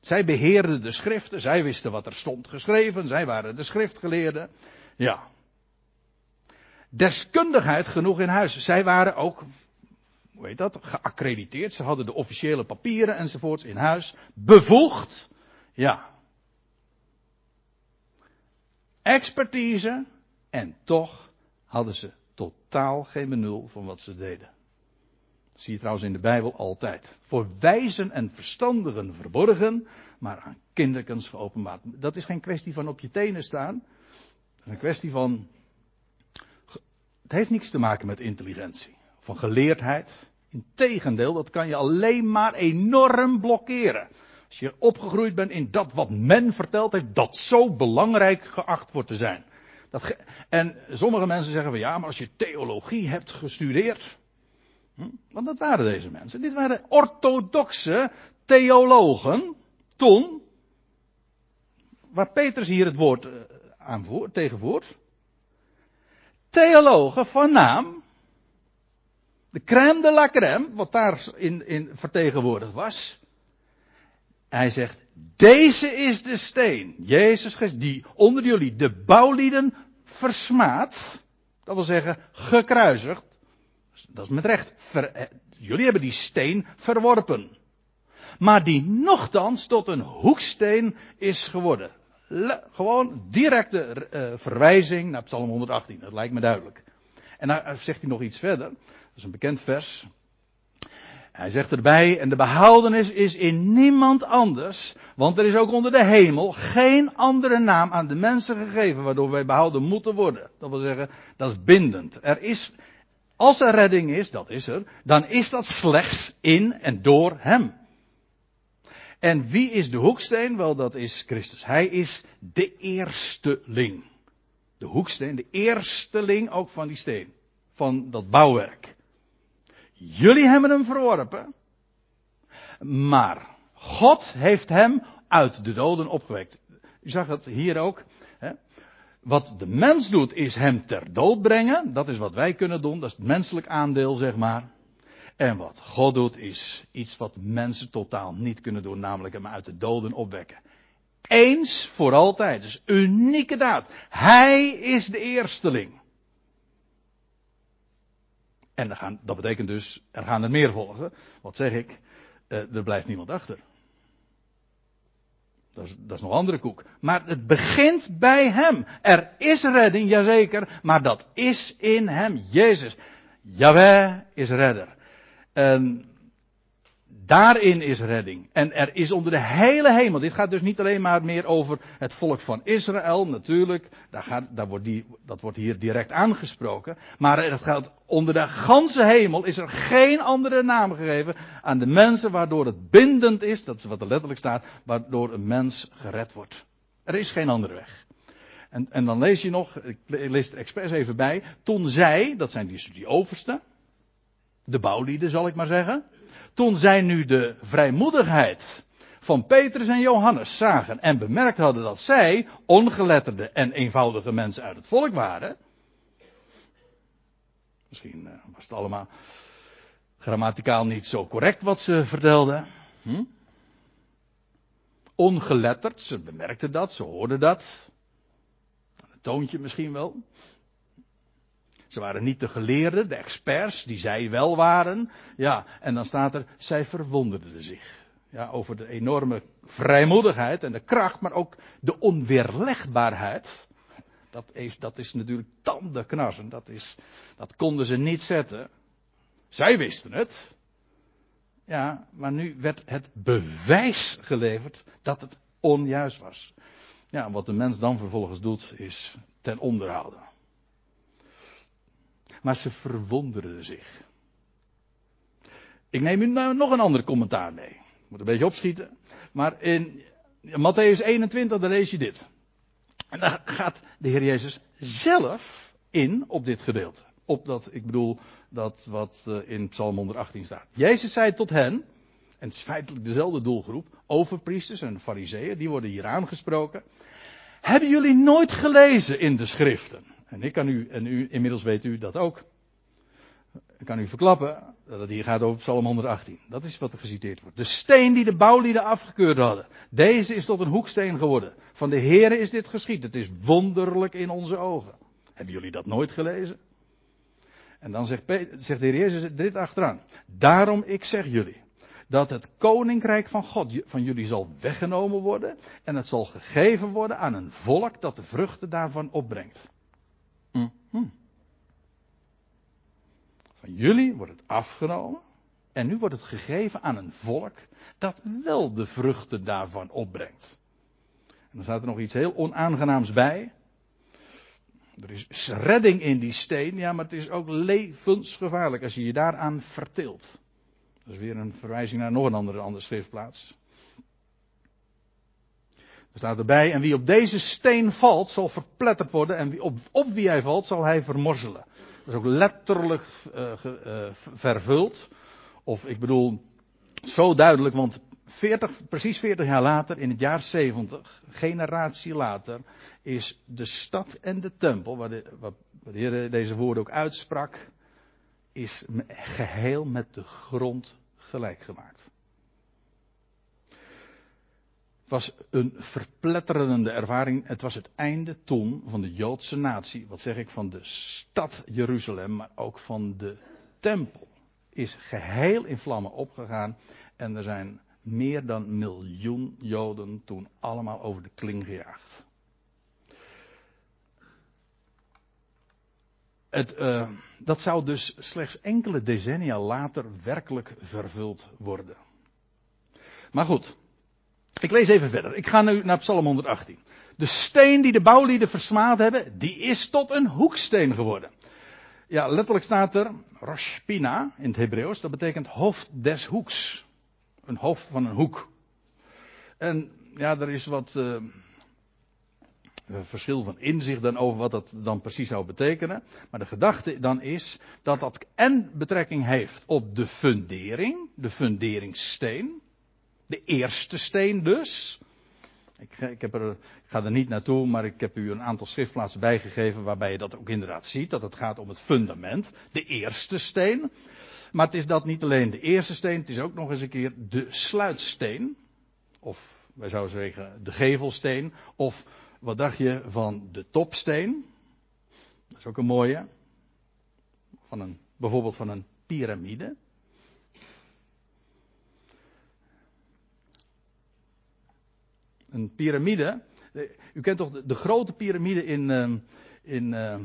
Zij beheerden de schriften, zij wisten wat er stond geschreven, zij waren de schriftgeleerden. Ja. Deskundigheid genoeg in huis. Zij waren ook, hoe heet dat, geaccrediteerd. Ze hadden de officiële papieren enzovoorts in huis. Bevoegd. Ja. Expertise. En toch hadden ze totaal geen benul van wat ze deden. Dat zie je trouwens in de Bijbel altijd. Voor wijzen en verstandigen verborgen, maar aan kinderkens geopenbaard. Dat is geen kwestie van op je tenen staan. Een kwestie van. Het heeft niets te maken met intelligentie. Van geleerdheid. Integendeel, dat kan je alleen maar enorm blokkeren. Als je opgegroeid bent in dat wat men verteld heeft, dat zo belangrijk geacht wordt te zijn. Dat en sommige mensen zeggen van ja, maar als je theologie hebt gestudeerd. Hm, want dat waren deze mensen. Dit waren orthodoxe theologen. Toen. Waar Petrus hier het woord uh, aanvoert, tegenvoert. Theologen van naam. De crème de la crème, wat daar in, vertegenwoordigd was. Hij zegt, deze is de steen, Jezus Christus, die onder jullie de bouwlieden versmaad, dat wil zeggen gekruisigd, dat is met recht, eh, jullie hebben die steen verworpen. Maar die nochtans tot een hoeksteen is geworden. Gewoon directe uh, verwijzing naar Psalm 118, dat lijkt me duidelijk. En dan zegt hij nog iets verder, dat is een bekend vers. Hij zegt erbij, en de behoudenis is in niemand anders, want er is ook onder de hemel geen andere naam aan de mensen gegeven waardoor wij behouden moeten worden. Dat wil zeggen, dat is bindend. Er is, als er redding is, dat is er, dan is dat slechts in en door Hem. En wie is de hoeksteen? Wel, dat is Christus. Hij is de eersteling. De hoeksteen, de eersteling ook van die steen. Van dat bouwwerk. Jullie hebben hem verworpen. Maar God heeft hem uit de doden opgewekt. U zag het hier ook. Hè? Wat de mens doet is hem ter dood brengen. Dat is wat wij kunnen doen. Dat is het menselijk aandeel, zeg maar. En wat God doet is iets wat mensen totaal niet kunnen doen. Namelijk hem uit de doden opwekken. Eens voor altijd. Dus unieke daad. Hij is de eersteling. En gaan, dat betekent dus, er gaan er meer volgen. Wat zeg ik? Uh, er blijft niemand achter. Dat is, dat is nog andere koek. Maar het begint bij hem. Er is redding, jazeker, maar dat is in hem, Jezus. Jaweh is redder. En Daarin is redding. En er is onder de hele hemel. Dit gaat dus niet alleen maar meer over het volk van Israël, natuurlijk. Daar gaat, daar wordt die, dat wordt hier direct aangesproken. Maar het gaat onder de ganse hemel is er geen andere naam gegeven aan de mensen waardoor het bindend is. Dat is wat er letterlijk staat. Waardoor een mens gered wordt. Er is geen andere weg. En, en dan lees je nog, ik lees er expres even bij. Toen zij, dat zijn die, die oversten. De bouwlieden zal ik maar zeggen toen zij nu de vrijmoedigheid van Petrus en Johannes zagen en bemerkt hadden dat zij ongeletterde en eenvoudige mensen uit het volk waren. Misschien eh, was het allemaal grammaticaal niet zo correct wat ze vertelden. Hm? Ongeletterd, ze bemerkten dat, ze hoorden dat. Een toontje misschien wel. Ze waren niet de geleerden, de experts, die zij wel waren. Ja, en dan staat er, zij verwonderden zich. Ja, over de enorme vrijmoedigheid en de kracht, maar ook de onweerlegbaarheid. Dat is, dat is natuurlijk tandenknarsen. Dat, is, dat konden ze niet zetten. Zij wisten het. Ja, maar nu werd het bewijs geleverd dat het onjuist was. Ja, wat de mens dan vervolgens doet, is ten onderhouden. Maar ze verwonderden zich. Ik neem u nou nog een ander commentaar mee. Ik moet een beetje opschieten. Maar in Matthäus 21, daar lees je dit. En daar gaat de Heer Jezus zelf in op dit gedeelte. Op dat, ik bedoel, dat wat eh, in Psalm 118 staat. Jezus zei tot hen, en het is feitelijk dezelfde doelgroep, overpriesters en fariseeën, die worden hier aangesproken. Hebben jullie nooit gelezen in de schriften? En ik kan u, en u, inmiddels weet u dat ook. Ik kan u verklappen dat het hier gaat over Psalm 118. Dat is wat er geciteerd wordt. De steen die de bouwlieden afgekeurd hadden. Deze is tot een hoeksteen geworden. Van de Here is dit geschied. Het is wonderlijk in onze ogen. Hebben jullie dat nooit gelezen? En dan zegt, zegt de Heer Jezus dit achteraan. Daarom ik zeg jullie. Dat het koninkrijk van God van jullie zal weggenomen worden. En het zal gegeven worden aan een volk dat de vruchten daarvan opbrengt. -hmm. Van jullie wordt het afgenomen. En nu wordt het gegeven aan een volk dat wel de vruchten daarvan opbrengt. En dan staat er nog iets heel onaangenaams bij. Er is redding in die steen, ja, maar het is ook levensgevaarlijk als je je daaraan verteelt. Dat is weer een verwijzing naar nog een andere, andere schriftplaats. Er staat erbij, en wie op deze steen valt, zal verpletterd worden, en wie op, op wie hij valt, zal hij vermorzelen. Dat is ook letterlijk uh, uh, vervuld. Of ik bedoel, zo duidelijk, want 40, precies 40 jaar later, in het jaar 70, generatie later, is de stad en de tempel, waar de, wat de Heer deze woorden ook uitsprak, is geheel met de grond gelijk gemaakt. Was een verpletterende ervaring. Het was het einde toen van de Joodse natie. Wat zeg ik van de stad Jeruzalem, maar ook van de tempel. Is geheel in vlammen opgegaan. En er zijn meer dan miljoen Joden toen allemaal over de kling gejaagd. Het, uh, dat zou dus slechts enkele decennia later werkelijk vervuld worden. Maar goed, ik lees even verder. Ik ga nu naar Psalm 118. De steen die de bouwlieden versmaad hebben, die is tot een hoeksteen geworden. Ja, letterlijk staat er Rosh Pina in het Hebreeuws. Dat betekent hoofd des hoeks. Een hoofd van een hoek. En ja, er is wat uh, verschil van inzicht dan over wat dat dan precies zou betekenen. Maar de gedachte dan is dat dat en betrekking heeft op de fundering, de funderingssteen. De eerste steen dus. Ik, ik, heb er, ga er niet naartoe, maar ik heb u een aantal schriftplaatsen bijgegeven waarbij je dat ook inderdaad ziet. Dat het gaat om het fundament. De eerste steen. Maar het is dat niet alleen de eerste steen, het is ook nog eens een keer de sluitsteen. Of wij zouden zeggen de gevelsteen. Of wat dacht je van de topsteen? Dat is ook een mooie. Van een, bijvoorbeeld van een piramide. Een piramide. U kent toch de, grote piramide in, uh, in uh,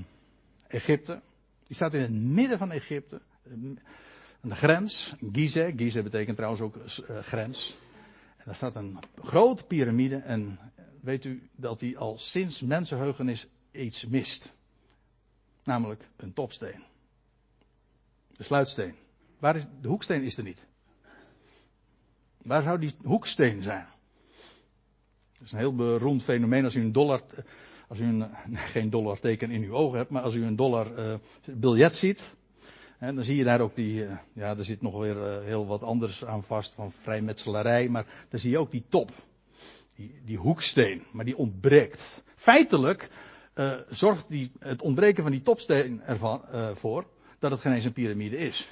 Egypte? Die staat in het midden van Egypte. Aan de grens. Gizeh. Gizeh betekent trouwens ook uh, grens. En daar staat een grote piramide. En weet u dat die al sinds mensenheugenis iets mist. Namelijk een topsteen. De sluitsteen. Waar is, de hoeksteen is er niet. Waar zou die hoeksteen zijn? Is een heel beroemd fenomeen als u een dollar, als u een, geen dollarteken in uw ogen hebt, maar als u een dollar uh, biljet ziet, hè, dan zie je daar ook die, uh, ja, er zit nog weer uh, heel wat anders aan vast van vrijmetselarij, maar dan zie je ook die top, die, die hoeksteen, maar die ontbreekt. Feitelijk zorgt die, het ontbreken van die topsteen ervan voor dat het geen eens een piramide is.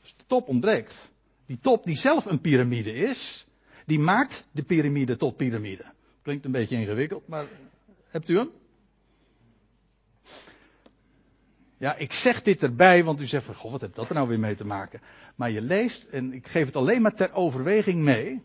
Dus de top ontbreekt. Die top die zelf een piramide is, die maakt de piramide tot piramide. Klinkt een beetje ingewikkeld, maar hebt u hem? Ja, ik zeg dit erbij, want u zegt van, goh, wat heeft dat er nou weer mee te maken? Maar je leest, en ik geef het alleen maar ter overweging mee.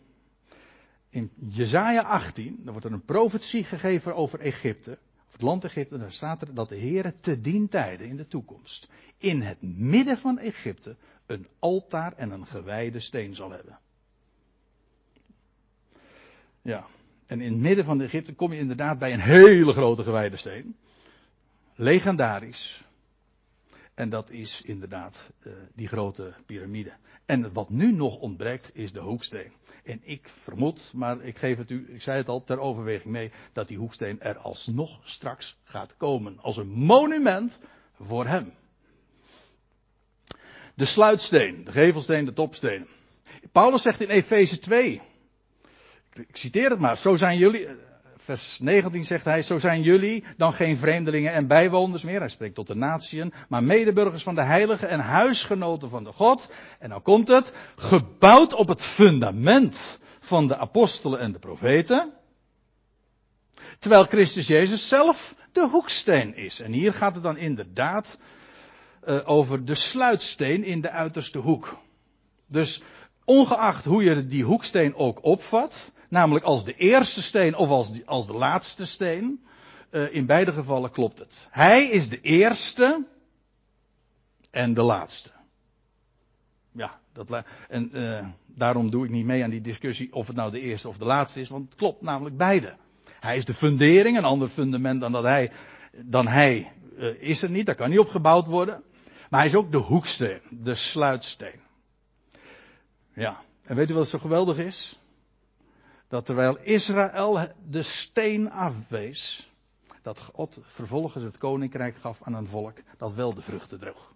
In Jezaja 18, dan wordt er een profetie gegeven over Egypte, of het land Egypte, daar staat er dat de Heer te dien tijden in de toekomst, in het midden van Egypte, een altaar en een gewijde steen zal hebben. Ja. En in het midden van Egypte kom je inderdaad bij een hele grote gewijde steen. legendarisch. En dat is inderdaad uh, die grote piramide. En wat nu nog ontbreekt is de hoeksteen. En ik vermoed, maar ik geef het u, ik zei het al ter overweging mee, dat die hoeksteen er alsnog straks gaat komen. Als een monument voor hem. De sluitsteen, de gevelsteen, de topsteen. Paulus zegt in Efeze 2, ik citeer het maar, zo zijn jullie, vers 19 zegt hij, zo zijn jullie dan geen vreemdelingen en bijwoners meer, hij spreekt tot de natieën, maar medeburgers van de heiligen en huisgenoten van de God. En dan komt het, gebouwd op het fundament van de apostelen en de profeten, terwijl Christus Jezus zelf de hoeksteen is. En hier gaat het dan inderdaad uh, over de sluitsteen in de uiterste hoek. Dus ongeacht hoe je die hoeksteen ook opvat, namelijk als de eerste steen of als, als de laatste steen, uh, in beide gevallen klopt het. Hij is de eerste en de laatste. Ja, dat, en uh, daarom doe ik niet mee aan die discussie of het nou de eerste of de laatste is, want het klopt namelijk beide. Hij is de fundering, een ander fundament dan dat hij, dan hij uh, is er niet, daar kan niet op gebouwd worden. Maar hij is ook de hoeksteen, de sluitsteen. Ja, en weet u wat zo geweldig is? Dat terwijl Israël de steen afwees, dat God vervolgens het koninkrijk gaf aan een volk dat wel de vruchten droeg.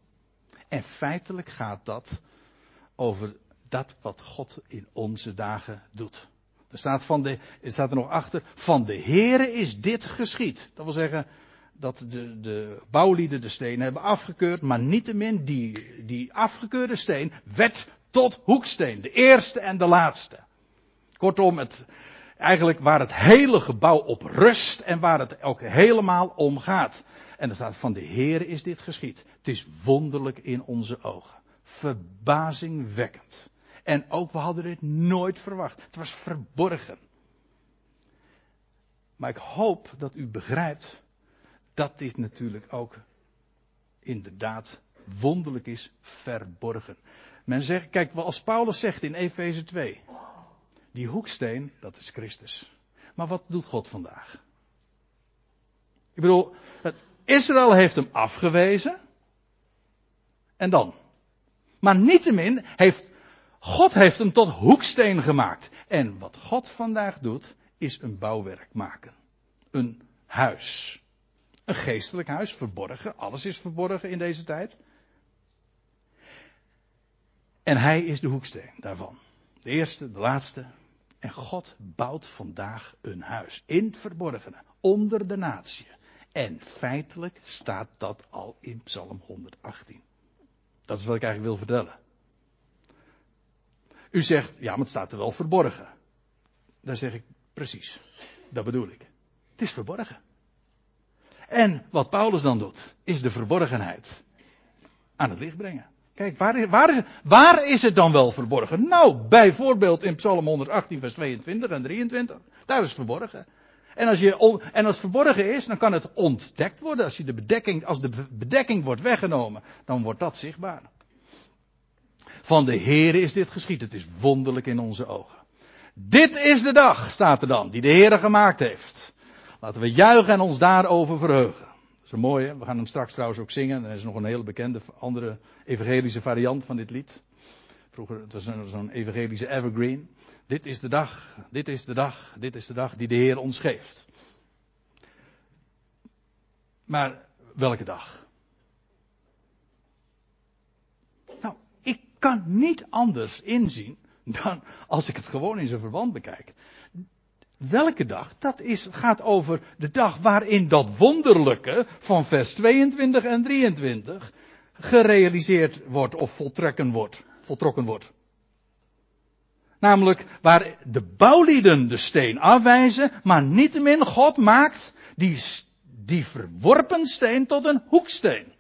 En feitelijk gaat dat over dat wat God in onze dagen doet. Er staat, van de, er staat er nog achter, van de Here is dit geschied. Dat wil zeggen, dat de, de bouwlieden de steen hebben afgekeurd, maar niettemin die, die afgekeurde steen werd tot hoeksteen. De eerste en de laatste. Kortom, het, eigenlijk waar het hele gebouw op rust en waar het ook helemaal om gaat. En er staat van de Heer is dit geschied. Het is wonderlijk in onze ogen. Verbazingwekkend. En ook we hadden dit nooit verwacht. Het was verborgen. Maar ik hoop dat u begrijpt dat dit natuurlijk ook inderdaad wonderlijk is verborgen. Men zegt, kijk, als Paulus zegt in Efeze 2, die hoeksteen, dat is Christus. Maar wat doet God vandaag? Ik bedoel, Israël heeft hem afgewezen. En dan? Maar niettemin heeft God heeft hem tot hoeksteen gemaakt. En wat God vandaag doet, is een bouwwerk maken. Een huis. Een geestelijk huis, verborgen. Alles is verborgen in deze tijd. En hij is de hoeksteen daarvan. De eerste, de laatste. En God bouwt vandaag een huis. In het verborgene. Onder de natie. En feitelijk staat dat al in Psalm 118. Dat is wat ik eigenlijk wil vertellen. U zegt, ja, maar het staat er wel verborgen. Dan zeg ik, precies. Dat bedoel ik. Het is verborgen. En wat Paulus dan doet, is de verborgenheid aan het licht brengen. Kijk, waar, waar, is, waar is het dan wel verborgen? Nou, bijvoorbeeld in Psalm 118, vers 22 en 23. Daar is het verborgen. En als, je, en als het verborgen is, dan kan het ontdekt worden. Als, je de bedekking, als de bedekking wordt weggenomen, dan wordt dat zichtbaar. Van de Heere is dit geschied. Het is wonderlijk in onze ogen. Dit is de dag, staat er dan, die de Heere gemaakt heeft. Laten we juichen en ons daarover verheugen. Is een mooie. We gaan hem straks trouwens ook zingen. Er is nog een hele bekende andere evangelische variant van dit lied. Vroeger, het was zo'n evangelische evergreen. Dit is de dag, dit is de dag, dit is de dag die de Heer ons geeft. Maar welke dag? Nou, ik kan niet anders inzien dan als ik het gewoon in zijn verband bekijk. Welke dag? Dat is, gaat over de dag waarin dat wonderlijke van vers 22 en 23 gerealiseerd wordt of voltrekken wordt, voltrokken wordt. Namelijk waar de bouwlieden de steen afwijzen, maar niettemin God maakt die, die verworpen steen tot een hoeksteen.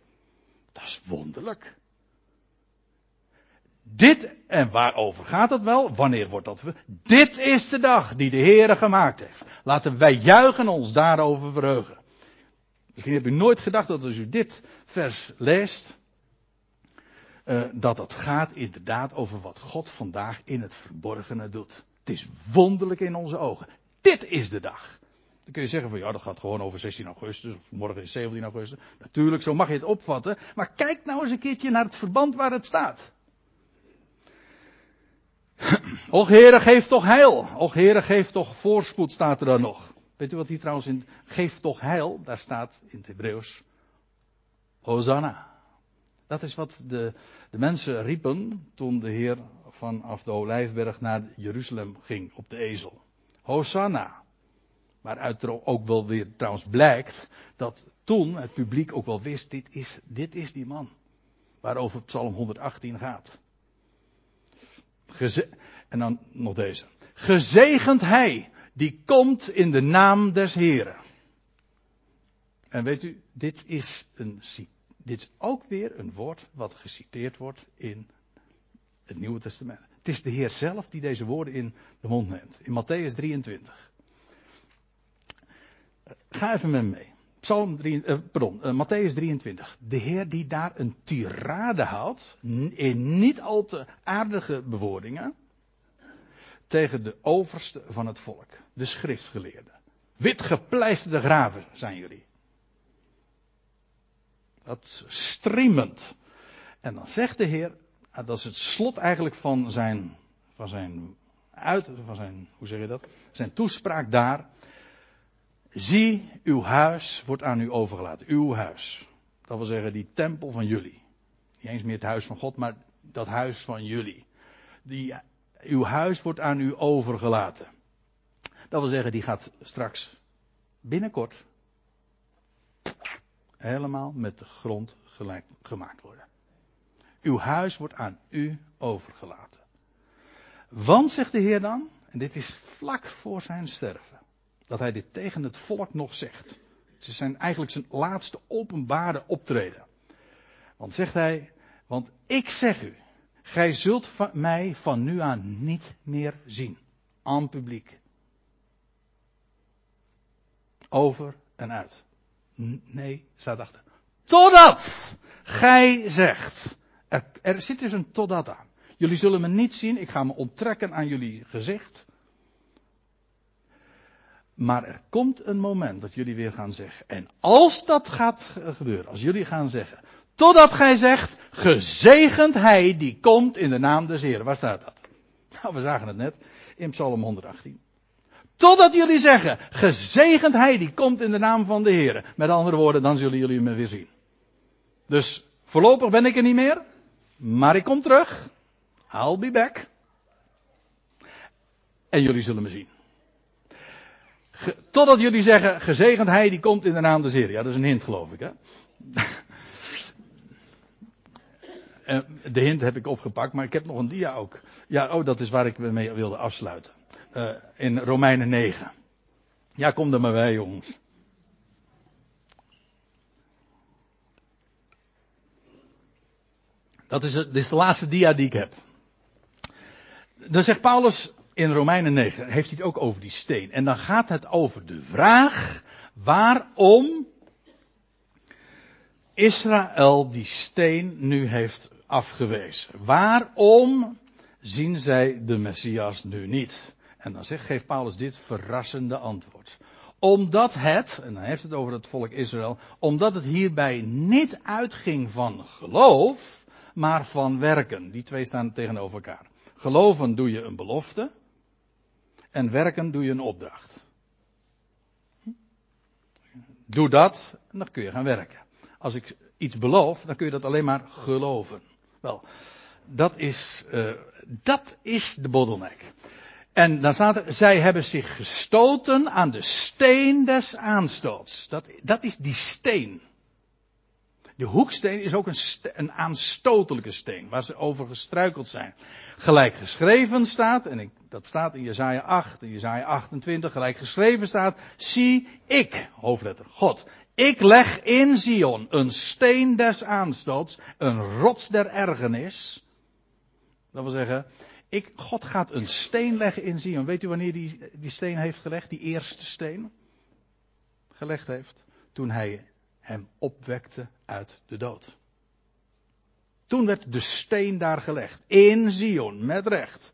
Dat is wonderlijk. Dit, en waarover gaat het wel? Wanneer wordt dat? Dit is de dag die de Heere gemaakt heeft. Laten wij juichen ons daarover verheugen. Misschien heb u nooit gedacht dat als u dit vers leest, uh, dat het gaat inderdaad over wat God vandaag in het verborgene doet. Het is wonderlijk in onze ogen. Dit is de dag. Dan kun je zeggen van ja, dat gaat gewoon over 16 augustus, of morgen is 17 augustus. Natuurlijk, zo mag je het opvatten. Maar kijk nou eens een keertje naar het verband waar het staat. Och Heere, geef toch heil. Och Heere, geef toch voorspoed, staat er dan nog. Weet u wat hier trouwens in geef toch heil, daar staat in het Hebreeuws Hosanna. Dat is wat de, de mensen riepen toen de Heer vanaf de Olijfberg naar Jeruzalem ging op de ezel. Hosanna. Waaruit er ook wel weer trouwens blijkt dat toen het publiek ook wel wist, dit is, dit is die man. Waarover Psalm 118 gaat. En dan nog deze. Gezegend hij die komt in de naam des Heren. En weet u, dit is, een, dit is ook weer een woord wat geciteerd wordt in het Nieuwe Testament. Het is de Heer zelf die deze woorden in de mond neemt. In Matthäus 23. Ga even met me mee. Psalm 3, eh, pardon, uh, Matthäus 23. De Heer die daar een tirade houdt, in niet al te aardige bewoordingen, tegen de overste van het volk, de schriftgeleerden. Witgepleisterde graven zijn jullie. Dat streamend. En dan zegt de Heer, ah, dat is het slot eigenlijk van zijn, van zijn uit, van zijn, hoe zeg je dat? Zijn toespraak daar. Zie, uw huis wordt aan u overgelaten. Uw huis. Dat wil zeggen, die tempel van jullie. Niet eens meer het huis van God, maar dat huis van jullie. Die, uw huis wordt aan u overgelaten. Dat wil zeggen, die gaat straks binnenkort helemaal met de grond gelijk gemaakt worden. Uw huis wordt aan u overgelaten. Want, zegt de Heer dan, en dit is vlak voor zijn sterven, dat hij dit tegen het volk nog zegt. Het zijn, eigenlijk zijn laatste openbare optreden. Want zegt hij, want ik zeg u, gij zult van mij van nu aan niet meer zien. Aan publiek. Over en uit. Nee, staat achter. Totdat gij zegt. Er, er zit dus een totdat aan. Jullie zullen me niet zien, ik ga me onttrekken aan jullie gezicht. Maar er komt een moment dat jullie weer gaan zeggen. En als dat gaat gebeuren, als jullie gaan zeggen. Totdat gij zegt, gezegend hij die komt in de naam des Heeren. Waar staat dat? Nou, we zagen het net in Psalm 118. Totdat jullie zeggen, gezegend hij die komt in de naam van de Heer. Met andere woorden, dan zullen jullie me weer zien. Dus voorlopig ben ik er niet meer. Maar ik kom terug. I'll be back. En jullie zullen me zien. Totdat jullie zeggen, gezegend hij die komt in de naam des Heer. Ja, dat is een hint geloof ik hè. de hint heb ik opgepakt, maar ik heb nog een dia ook. Ja, oh, dat is waar ik mee wilde afsluiten uh, in Romeinen 9. Ja, kom er maar bij, jongens. Dat is, het, is de laatste dia die ik heb. Dan zegt Paulus in Romeinen 9, heeft hij het ook over die steen. En dan gaat het over de vraag waarom Israël die steen nu heeft afgewezen. Waarom zien zij de Messias nu niet? En dan zegt, geeft Paulus dit verrassende antwoord. Omdat het, en dan heeft het over het volk Israël, omdat het hierbij niet uitging van geloof, maar van werken. Die twee staan tegenover elkaar. Geloven doe je een belofte en werken doe je een opdracht. Doe dat en dan kun je gaan werken. Als ik iets beloof, dan kun je dat alleen maar geloven. Wel, dat is, uh, dat is de bottleneck. En dan staat er, zij hebben zich gestoten aan de steen des aanstoots. Dat, dat is die steen. De hoeksteen is ook een, een aanstotelijke steen, waar ze over gestruikeld zijn. Gelijk geschreven staat, en ik, dat staat in Jezaja 8, in Jezaja 28, gelijk geschreven staat, zie ik, hoofdletter, God, ik leg in Zion een steen des aanstoots, een rots der ergernis. Dat wil zeggen, ik, God gaat een steen leggen in Zion. Weet u wanneer die, die steen heeft gelegd? Die eerste steen? Gelegd heeft. Toen hij hem opwekte uit de dood. Toen werd de steen daar gelegd. In Zion, met recht.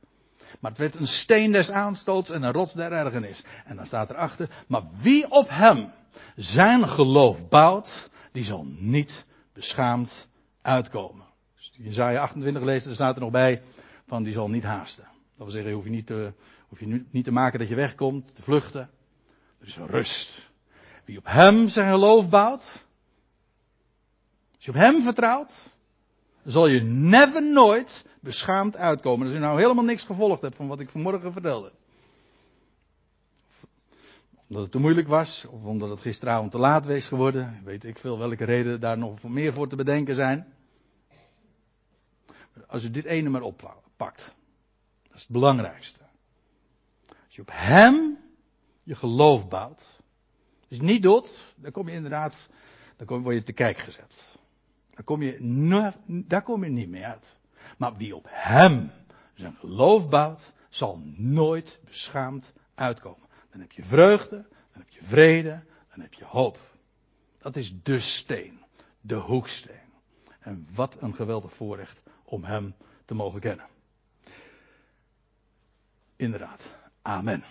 Maar het werd een steen des aanstoots en een rots der ergernis. En dan staat erachter, maar wie op hem zijn geloof bouwt, die zal niet beschaamd uitkomen. Dus Jezaja 28 leest, er staat er nog bij, van die zal niet haasten. Dat wil zeggen, hoef je niet te, hoef je niet te maken dat je wegkomt, te vluchten. Er is een rust. Wie op hem zijn geloof bouwt, als je op hem vertrouwt, zal je never nooit beschaamd uitkomen. Als je nou helemaal niks gevolgd hebt van wat ik vanmorgen vertelde. Omdat het te moeilijk was, of omdat het gisteravond te laat was geworden. Weet ik veel welke reden daar nog meer voor te bedenken zijn. Als je dit ene maar oppakt. Dat is het belangrijkste. Als je op hem je geloof bouwt. Als niet doet, dan kom je inderdaad, dan word je te kijk gezet. Daar kom je, daar kom je niet mee uit. Maar wie op hem zijn geloof bouwt, zal nooit beschaamd uitkomen. Dan heb je vreugde, dan heb je vrede, dan heb je hoop. Dat is de steen, de hoeksteen. En wat een geweldig voorrecht om hem te mogen kennen. Inderdaad. Amen.